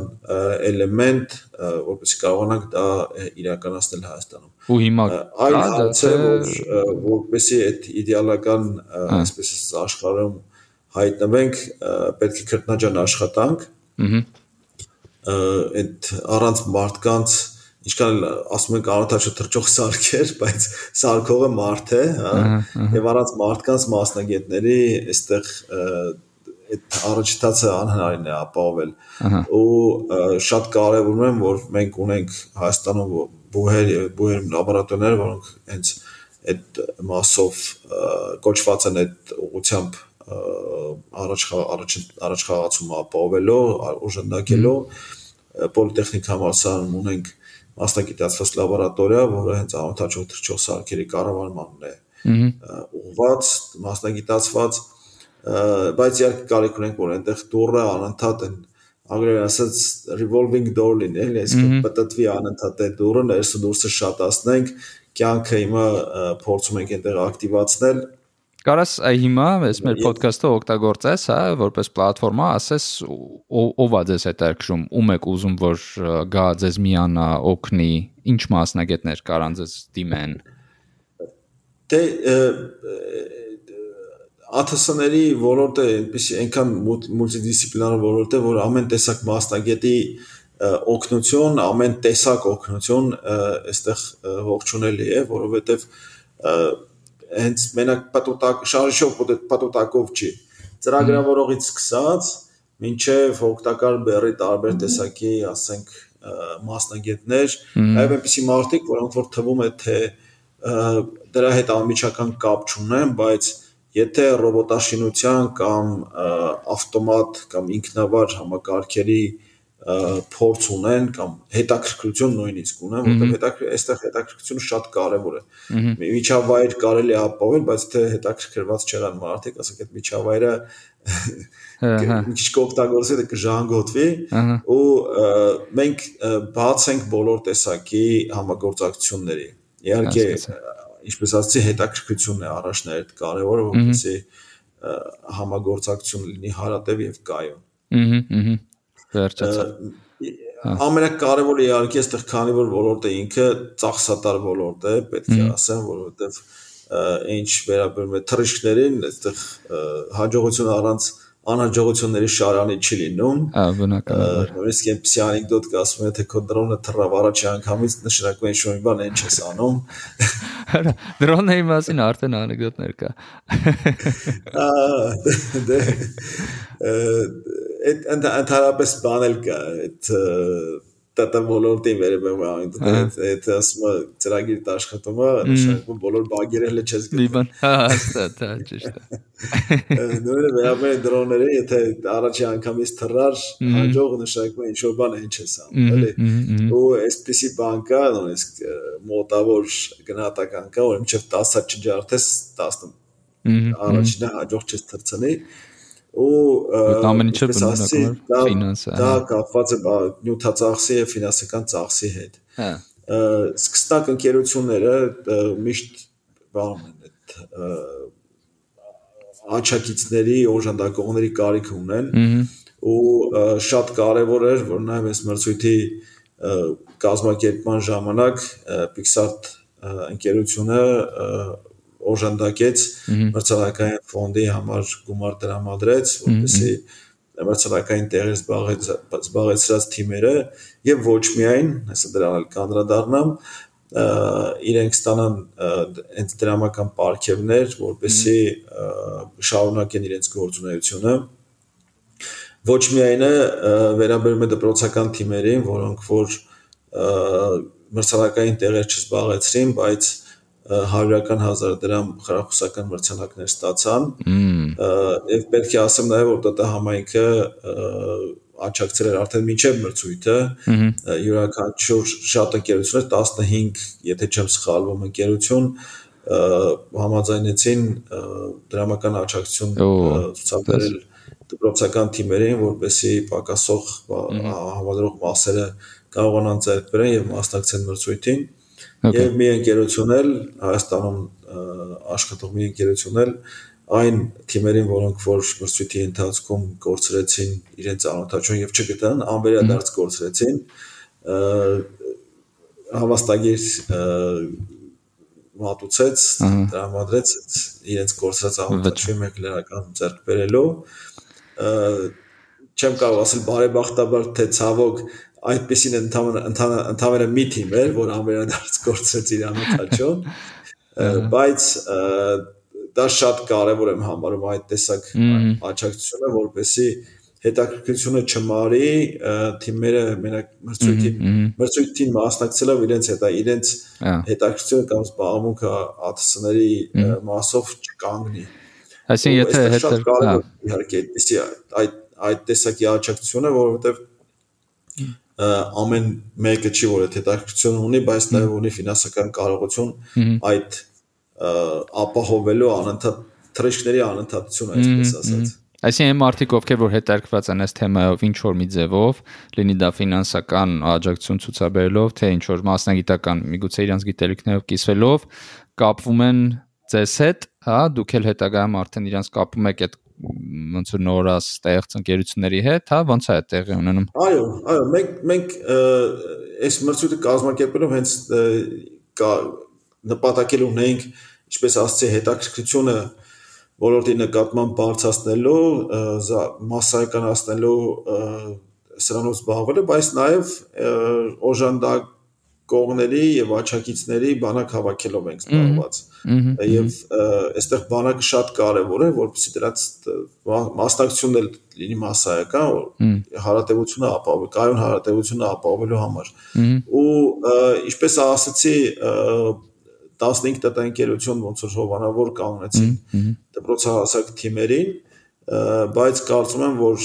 էլեմենտ որպեսզի կարողանանք դա իրականացնել Հայաստանում ու հիմա այլ հարցը որ որպեսզի այդ իդեալական այսպես աշխարհում հայտնվենք, պետք է քրտնաջան աշխատանք։ Ահա այդ առանց մարդկանց ինչքան ասում ենք անօթաչը թրջող սարքեր, բայց սարքողը մարդ է, հա, եւ առանց մարդկանց մասնագետների այստեղ այդ առաջտացը անհնարին է ապահովել ու շատ կարևորում եմ որ մենք ունենք Հայաստանում բուհեր բուհեր լաբորատորներ որոնք հենց այդ մասով կոչված են այդ ուղությամբ առաջ առաջ առաջ խաղացումը ապահովելով, օժանդակելով պոլիտեխնիկ համալսարանում ունենք մասնագիտացված լաբորատորիա, որը հենց անօթաչող թռչող սարքերի կառավարմանն է ուղված, մասնագիտացված, բայց իհարկե կարիք ունենք, որ այնտեղ դուրը անընդհատ են անգլերեն ասած revolving door լինի, էլի, այսինքն պատտվի անընդհատ է դուրը, ներսը դուրսը շատացնենք, կյանքը հիմա փորձում ենք այնտեղ ակտիվացնել, Կարաս հիմա այս մեր ոդքասթը օգտագործես, հա, որպես պլատֆորմա, ասես ով է ձեզ հետաքրում, ում եք ուզում որ գա ձեզ միանա, օգնի, ինչ մասնագետներ կարան ձեզ դիմեն։ Դե ԱԹՍ-ների ոլորտը այնպեսի այնքան մուլտիդիսցիպլինար ոլորտ է, որ ամեն տեսակ մասնագետի օգնություն, ամեն տեսակ օգնություն այստեղ ողջունելի է, որովհետև հենց մենակ պատոտակ շարժիչով պատոտակով չի ծրագրավորողից սկսած մինչև օգտակար բերի տարբեր տեսակի, ասենք, մասնագետներ, այլ այնպիսի մարդիկ, որոնք որ թվում է թե դրա հետ անմիջական կապ չունեն, բայց եթե ռոբոտաշինության կամ ավտոմատ կամ ինքնավար համակարգերի փորձ ունեն կամ հետաքրքրություն նույնիսկ ունեն, որտեղ հետաքրքիր այստեղ հետաքրքրությունը շատ կարևոր է։ Միջավայր կարելի է ապահովել, բայց թե հետաքրքրված չեղան մարդիկ, ասենք այդ միջավայրը մի քիչ կօգտագործել է կժանգոտվի ու մենք բաց ենք բոլոր տեսակի համագործակցությունների։ Իհարկե, ինչպես ասացի, հետաքրքրությունն է առաջնահերթ կարևորը, որպեսզի համագործակցություն լինի հարատև եւ կայուն։ Ահա, ահա վերջացավ ամենակարևորը իհարկե այստեղ քանի որ ոլորտը ինքը ծախսատար ոլորտ է պետք է ասեմ որովհետև ինչ վերաբերում է թռիչքներին այստեղ հաջողություն առանց անհաջողությունների շարանի չի լինում։ Հա, բնականաբար։ Նույնիսկ այնպեսի անեկդոտ կա ասում է թե քո դրոնը թռավ առաջի անգամից նշանակում է ինչ-որ բան այն չես անում։ Հələ դրոնների մասին արդեն անեկդոտներ կա։ Դե այդ ընդհանրապես բան էլ կա, այդ ՏՏ ոլորտի վերաբերում է այն այդ ասում ծրագիր աշխատումը նշանակում բոլոր բագերը հենց չես գտնում։ Լիբան, հա, հաստատ, հա, ճիշտ է։ Նույնը վերաբերում դրոնները, եթե առաջի անգամից թռար, հաջող նշանակում է ինչ որ բան ինչ ես անում, էլի։ Ու այսպեսի բան կա, նույնիսկ մոտավոր գնահատական կա, որ մինչև 10-ը չջարդես 10 առաջինը հաջող չես թրցնի ու ամեն ինչը բնականաբար ֆինանսը դա կապված է նյութածախսի եւ ֆինանսական ծախսի հետ հա սկսնակ ընկերությունները միշտ բանում են այդ աչակիցների օժանդակողների կարիք ունեն ու շատ կարևոր էր որ նաև այս մրցույթի կազմակերպման ժամանակ Pixart ընկերությունը օժանդակեց մրցանակային ֆոնդի համար գումար տրամադրեց, որպեսզի մրցանակային տեղեր զբաղեցրած թիմերը եւ ոչ միայն, հեսա դրան էլ կանդրադառնամ, իրենք ստանան այդ դրամական պարգևներ, որպեսզի շարունակեն իրենց գործունեությունը ոչ միայն է վերաբերում է դպրոցական թիմերին, որոնք որ մրցանակային տեղեր չզբաղեցրին, բայց հարյուրական հազար դրամ խրախուսական մրցանակներ ստացան եւ պետք է ասեմ նաեւ որ ՏՏ համայնքը աճակցել էր արդեն մինչև մրցույթը յուրաքանչյուր շատ ընկերություններ 15 եթե չեմ սխալվում ընկերություն համաձայնեցին դրամական աճակցություն ցուցաբերել դպրոցական թիմերին որպեսի պակասող համադրող մասերը կարողանան ձեռք բերեն եւ մասնակցեն մրցույթին Եվ մի ընկերություն էլ Հայաստանում աշխատող մի ընկերություն էլ այն թիմերին, որոնք որ մրցույթի ընթացքում կորցրեցին իրենց անօթաչուն եւ չգտան, անվերադարձ կորցրեցին, հավաստագիր մատուցեց, տրամադրեց իրենց կորցրած անօթաչուն մեկ լրական ձեռք բերելով չեմ կարող ասել բարեբախտաբար թե ցավոք այդպեսին ընդհանրապես մի թիմ էր, որ անվերադարձ գործեց իր անոթաչոն, բայց դա շատ կարևոր եմ համարում այդ տեսակ աճակցությունը, որպեսի հետաքրքրությունը չմարի թիմերը մենակ մրցույթին մրցույթին մասնակցելով իրենց հետ իրենց հետաքրքրությունը կամ զբաղմունքը ԱԹՍ-ների մասով չկանգնի այսինքն եթե հետը իհարկե այդպեսի այդ այդ տեսակի աճակցությունը որովհետև ամեն մեկը չի որ այդ հետաքրքրություն ունի, բայց նաև ունի ֆինանսական կարողություն այդ ապահովելու անընդհատ թրեշների անընդհատությունը, այսպես ասած։ Այսինքն մարդիկ ովքեր որ հետարկված են այս թեմայով ինչ որ մի ձևով, լինի դա ֆինանսական աջակցություն ցուցաբերելով, թե ինչ որ մասնագիտական միգուցե իրանց գիտելիքներով կիսվելով, կապվում են ձեզ հետ, հա, դուք էլ հետագայում արդեն իրանց կապում եք այդ ոնց որ նորա ստեղծ ընկերությունների հետ, հա, ոնց է տեղի ունենում։ Այո, այո, մենք մենք այս մրցույթը կազմակերպելով հենց կա նպատակել ունեինք ինչպես ասացի հետաքրքրությունը ոլորտի նկատմամբ բարձրացնելու, massայականացնելու սրանով զբաղվելը, բայց նաև օժանդակ կողմերի եւ աչակիցների բանակ հավաքելով ենք զբաղված։ Եվ այստեղ բանակը շատ կարեւոր է, որովհետեւ դրանց մասնակցությունն էլ լինի massայական, որ հարատեվությունը ապահովի, կայուն հարատեվությունը ապահովելու համար։ Ու ինչպես ասացի, 15 ՏՏ ընկերություն ոնց որ հովանավոր կանոնեցին դպրոցահասակ թիմերին, բայց կարծում եմ, որ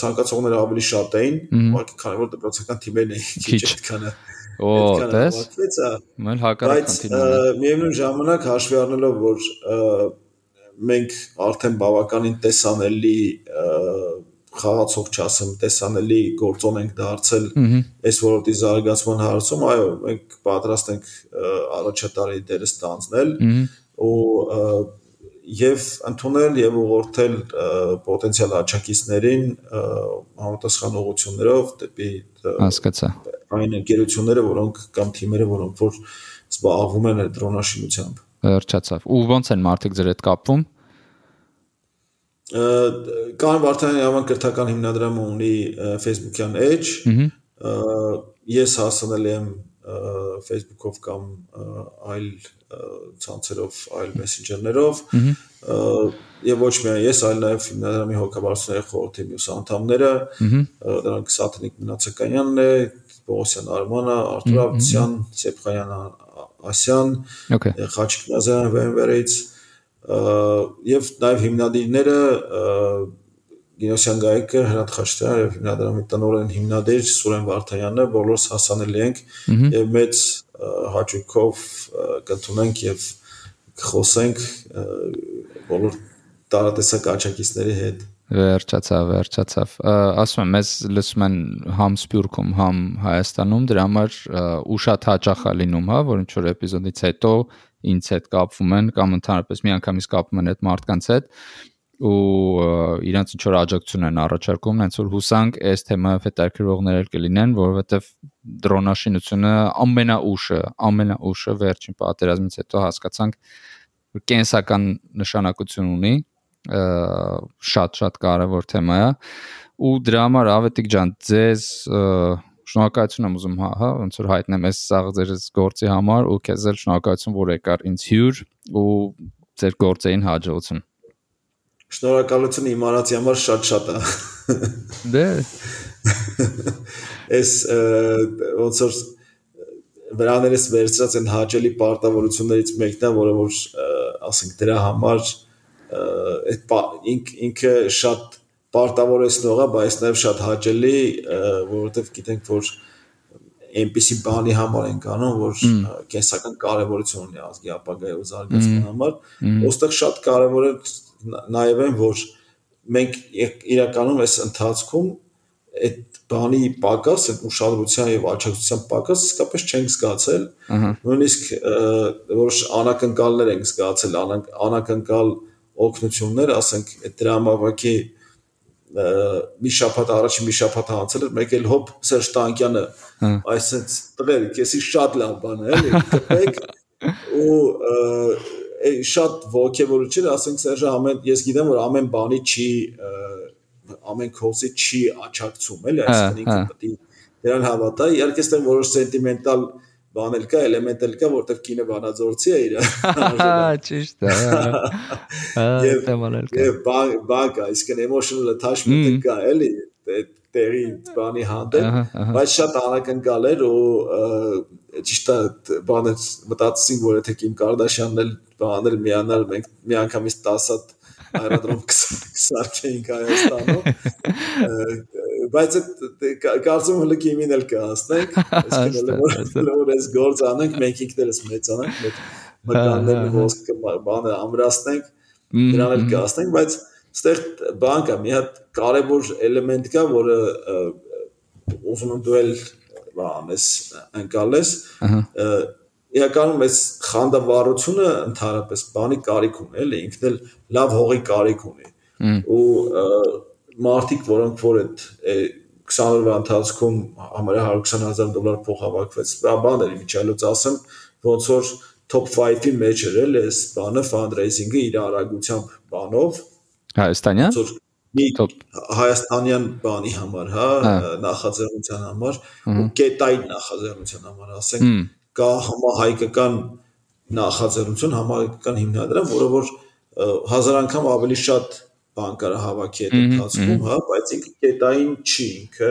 ցանկացողները ավելի շատ էին, ուղղակի քանի որ դպրոցական թիմերն էին քիչ այդքանը Օ, դες։ Մեն հակառակ քննիներ։ Բայց միևնույն ժամանակ հաշվի առնելով, որ մենք արդեն բավականին տեսանելի խաղացող չասեմ, տեսանելի գործոն ենք դարձել այս ոլորտի զարգացման հարցում, այո, մենք պատրաստ ենք առաջատարի դերը ստանձնել ու եւ ընդունել եւ ուղղորդել պոտենցիալ աճակիցներին համապատասխան ուղղություններով դեպի հասկացա այն ընկերությունները, որոնք կամ թիմերը, որոնք որ զբաղվում են դրոնաշինությամբ։ Վերջացավ։ Ու ո՞նց են մարդիկ ձեր հետ կապվում։ Կան Վարդանյան Yaman կրթական հիմնադրամը ունի Facebook-յան էջ։ Ես հասանել եմ Facebook-ով կամ այլ ցանցերով, այլ մեսենջերներով եւ ոչ միայն ես, այլ նաեւ հիմնադրամի հոգաբարձությունների խորհրդի մյուս անդամները, դրանք Սաթնիկ Մնացականյանն է, Պողոսյան Արմանը, Արթուր Ավդիսյան, Սեփխայան Ասյան, Խաչիկ Նազարյան Վենվերից եւ նաեւ հիմնադիրները Գինոսյան գայքը Հրանտ Խաչատրյան եւ հիմնադրամի տնօրեն հիմնադիր Սուրեն Վարդայանը բոլորս հասանել ենք եւ մեծ հաճույքով կընդունենք եւ կխոսենք բոլոր տարատեսակ աճակիցների հետ Վերջացավ, վերջացավ։ Ասում եմ, մեզ լսում են համ Սփյուռքում, համ Հայաստանում, դրա համար ու շատ հաճախ է լինում, հա, որ ինչ որ էպիզոդից հետո ինձ հետ կապվում են կամ ընդհանրապես միանգամից կապվում են այդ մարդկանց հետ ու իրանց ինչ որ աջակցություն են առաջարկում, հենց որ հուսանք այս թեմայով հետաքրքրողներ էլ կլինեն, որովհետև դրոնաշինությունը ամենաուշը, ամենաուշը վերջին պատերազմից հետո հասկացանք որ կենսական նշանակություն ունի, շատ-շատ կարևոր թեմա է ու դրա համար Ավետիք ջան, ձեզ շնորհակալություն եմ ուզում հա, հա ոնց որ հայտնեմ այս սաղ ձեր գործի համար ու քեզ էլ շնորհակալություն որ եկար ինձ հյուր ու ձեր գործային հաջողություն Շնորհակալություն իմ արածի համար շատ-շատ է։ Դե Էս ոնց որ վրաներս վերցրած են հաճելի պարտավորություններից մեկն է, որը որ ասենք դրա համար այդ ինք ինքը շատ պարտավորեցնող է, բայց նաև շատ հաճելի, որովհետև գիտենք, որ այնպիսի բանի համար են անում, որ կենսական կարևորություն ունի ազգի ապագայի ու զարգացման համար, ոստեղ շատ կարևոր է նաև են, որ մենք իրականում այս ընթացքում այդ բանի պակաս, այդ ուշադրության եւ աջակցության պակաս իսկապես չենք զգացել։ Նույնիսկ որոշ անակնկալներ ենք զգացել, անակնկալ օգնություններ, ասենք այդ դրամավակի մի շաբաթ առաջ մի շաբաթ անցել էր, մեկ էլ հոբ Սերժ Տանկյանը այսպես տղեր, քեսի շատ լավ բան է, էլի, կպեք ու շատ ողջևորություն, ասենք Սերժը ամեն ես գիտեմ որ ամեն բանի չի ամեն կողսի չի աչակցում, էլի, այսինքն ինքը պետք է դրան հավատա։ Իհարկե, այստեղ որոշ սենտիմենտալ բան էլ կա, էլեմենտ էլ կա, որտեղ կինը բանաձորցի է իր։ Ճիշտ է։ Եվ թեման էլ կա։ Եվ բան կա, այսինքն emotional attachment կա, էլի, տեղի բանի հանդեպ, բայց շատ անակնկալ էր ու ճիշտ է բանը մտածեցինք որ եթե Կիմ Կարդաշյանն էլ բաներ միանալ մենք միանգամից 10 հատ այրադրում կսարքեինք Հայաստանում բայց կարծում եմ լքիմին էլ կհասնենք այսինքն որ այս գործ անենք մենք ինքներս մեծանանք մեր մկաններն ոսկը բանը ամրացնենք դրան էլ կհասնենք բայց ստեղ բան կա մի հատ կարևոր էլեմենտ կա որը ուզում եմ դու էլ բանես անցալես իրականում այս խանդավառությունը ընդհանրապես բանի կարիք ունի, էլի, ինքն էլ լավ հողի կարիք ունի։ Ու մարդիկ, որոնք որ այդ 20 օրվա ընթացքում համարյա 120000 դոլար փող հավաքվեց, բան էր միջալուց ասեմ, ոնց որ top 5-ի մեջ էր էլ այս բանը fundraising-ը իր արագությամբ բանով Հայաստանյան? մի հայաստանյան բանի համար, հա, նախաձեռնության համար ու կետային նախաձեռնության համար, ասենք կա համահայկական նախաձեռնություն, համահայկական հիմնադրամ, որը որ հազար անգամ ավելի շատ բան կարա հավաքի այդ ընթացքում, հա, բայց ինքը կետային չի, ինքը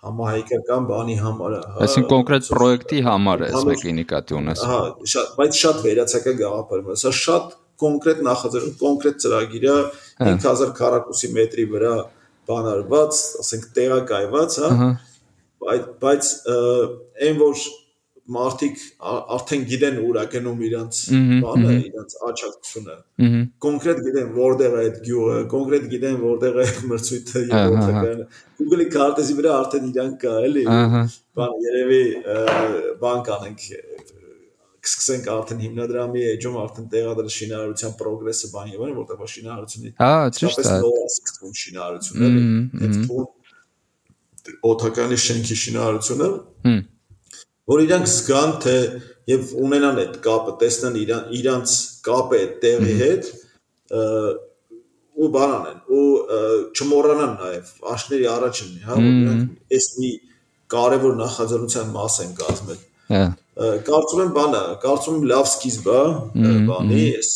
համահայկական բանի համար է, հա։ Այսինքն կոնկրետ պրոյեկտի համար է, մեկի նկատի ունես։ Հա, շատ, բայց շատ վերացական գաղափարում է, սա շատ կոնկրետ նախաձեռնում, կոնկրետ ծրագիր է 5000 քառակուսի մետրի վրա բանարված, ասենք տեղակայված, հա։ Բայց բայց այն որ մարդիկ արդեն գիտեն ուր է գնում իրանց բանը, իրանց աճակցությունը։ Կոնկրետ գիտեն որտեղ է այդ գյուղը, կոնկրետ գիտեն որտեղ է մրցույթը եւ որտեղ Google-ի քարտեզի վրա արդեն իրանք կա, էլի։ Բան երևի բան կանենք կսկսենք արդեն հիմնադրամի էջում արդեն տեղադրել շինարարության պրոգրեսը բան եւ այլն, որտեղ շինարարությունի Հա, ճիշտ է։ սկսվում շինարարությունը, այդ օթականի շենքի շինարարությունը որ իրանք զգան թե եւ ունենան այդ կապը, տեսնեն իրան իրանց կապը այդ տեղի հետ ու բանան են ու չմոռանան նաեւ աշների առաջինի, հա, որ իրանք այս մի կարևոր նախաձեռնության մաս են կազմել Հա։ Կարծում եմ բանը, կարծում եմ լավ սկիզբ է բանի, այս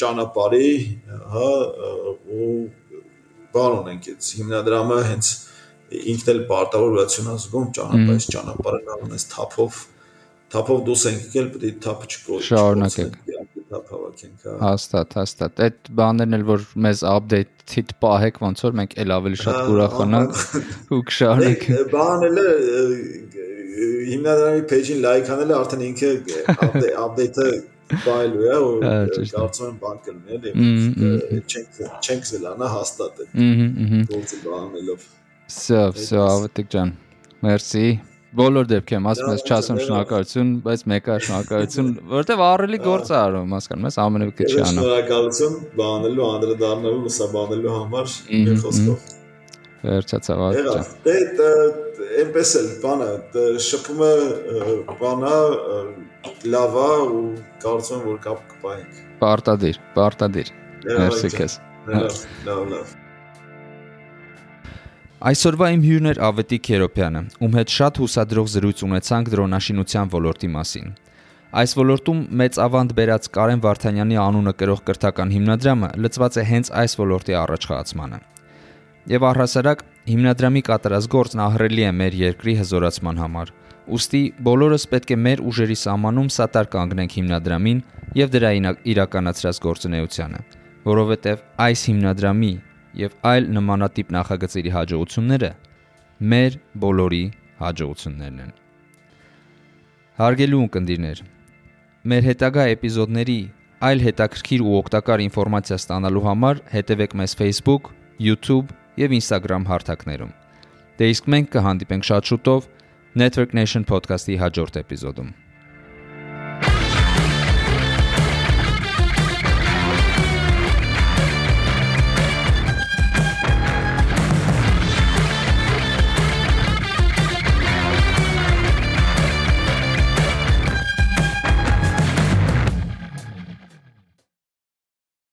ճանապարհի, հա, ու բան ունենք այս հիմնադրամը հենց ինքն էլ պարտավորություն ազգում ճանապարհից ճանապարհը լավ ունես թափով թափով դուրս ենք եկել, պետք է թափը չկորի։ Շարունակենք թափ հավաքենք, հա։ Հաստատ, հաստատ։ Այդ բաներն էլ որ մեզ update-ից պահեք, ոնց որ մենք էլ ավելի շատ կուրախանանք ու կշարունակենք։ Բաները հիմնադրամի page-ին լայք անելը արդեն ինքը update-ը ֆայլը է, ու կարծում եմ բան կլինի, էլի չենք չենք զելանա հաստատ է։ Ահա, ահա։ Գործը բանելով։ Всё, всё, Ավետիք ջան։ Մերսի։ Բոլոր դեպքերում ասում ես չասեմ դե, շնորհակալություն, բայց մեկը շնորհակալություն, որտեվ առելի գործ է արում, հասկանում ես, ամեն ինչ չի անում։ Շնորհակալություն բանելու, անդրադառնալու, լուսաբանելու համար մի խոսքով։ Վերջացավ արդյոք։ Դե այնպես էլ բանը շփումը բանա լավա ու կարծում եմ որ կապ կպայենք։ Պարտադիր, պարտադիր։ Մերսի քեզ։ Լավ, լավ։ Այսօրվա իմ հյուրն էր Ավետիք Երոպյանը, ում հետ շատ հուսադրող զրույց ունեցանք դրոնաշինության ոլորտի մասին։ Այս ոլորտում մեծ ավանդ բերած Կարեն Վարդանյանի անունը կրող կրթական հիմնադրամը լծված է հենց այս ոլորտի առաջխաղացմանը։ Եվ առհասարակ հիմնադրամի կատարած գործն ահռելի է մեր երկրի հզորացման համար։ Ոստի բոլորս պետք է մեր ուժերի սահմանում սատար կանգնենք հիմնադրամին եւ դրա իրականացրած գործունեությանը, որովհետեւ այս հիմնադրամի եւ այլ նմանատիպ նախագծերի հաջողությունները մեր բոլորի հաջողություններն են։ Հարգելի ունկնդիրներ, մեր հետագա էպիզոդների այլ հետաքրքիր ու օգտակար ինֆորմացիա ստանալու համար հետևեք մեզ Facebook, YouTube եւ Instagram հարթակներում։ Դե իսկ մենք կհանդիպենք շատ շուտով Network Nation podcast-ի հաջորդ էպիզոդում։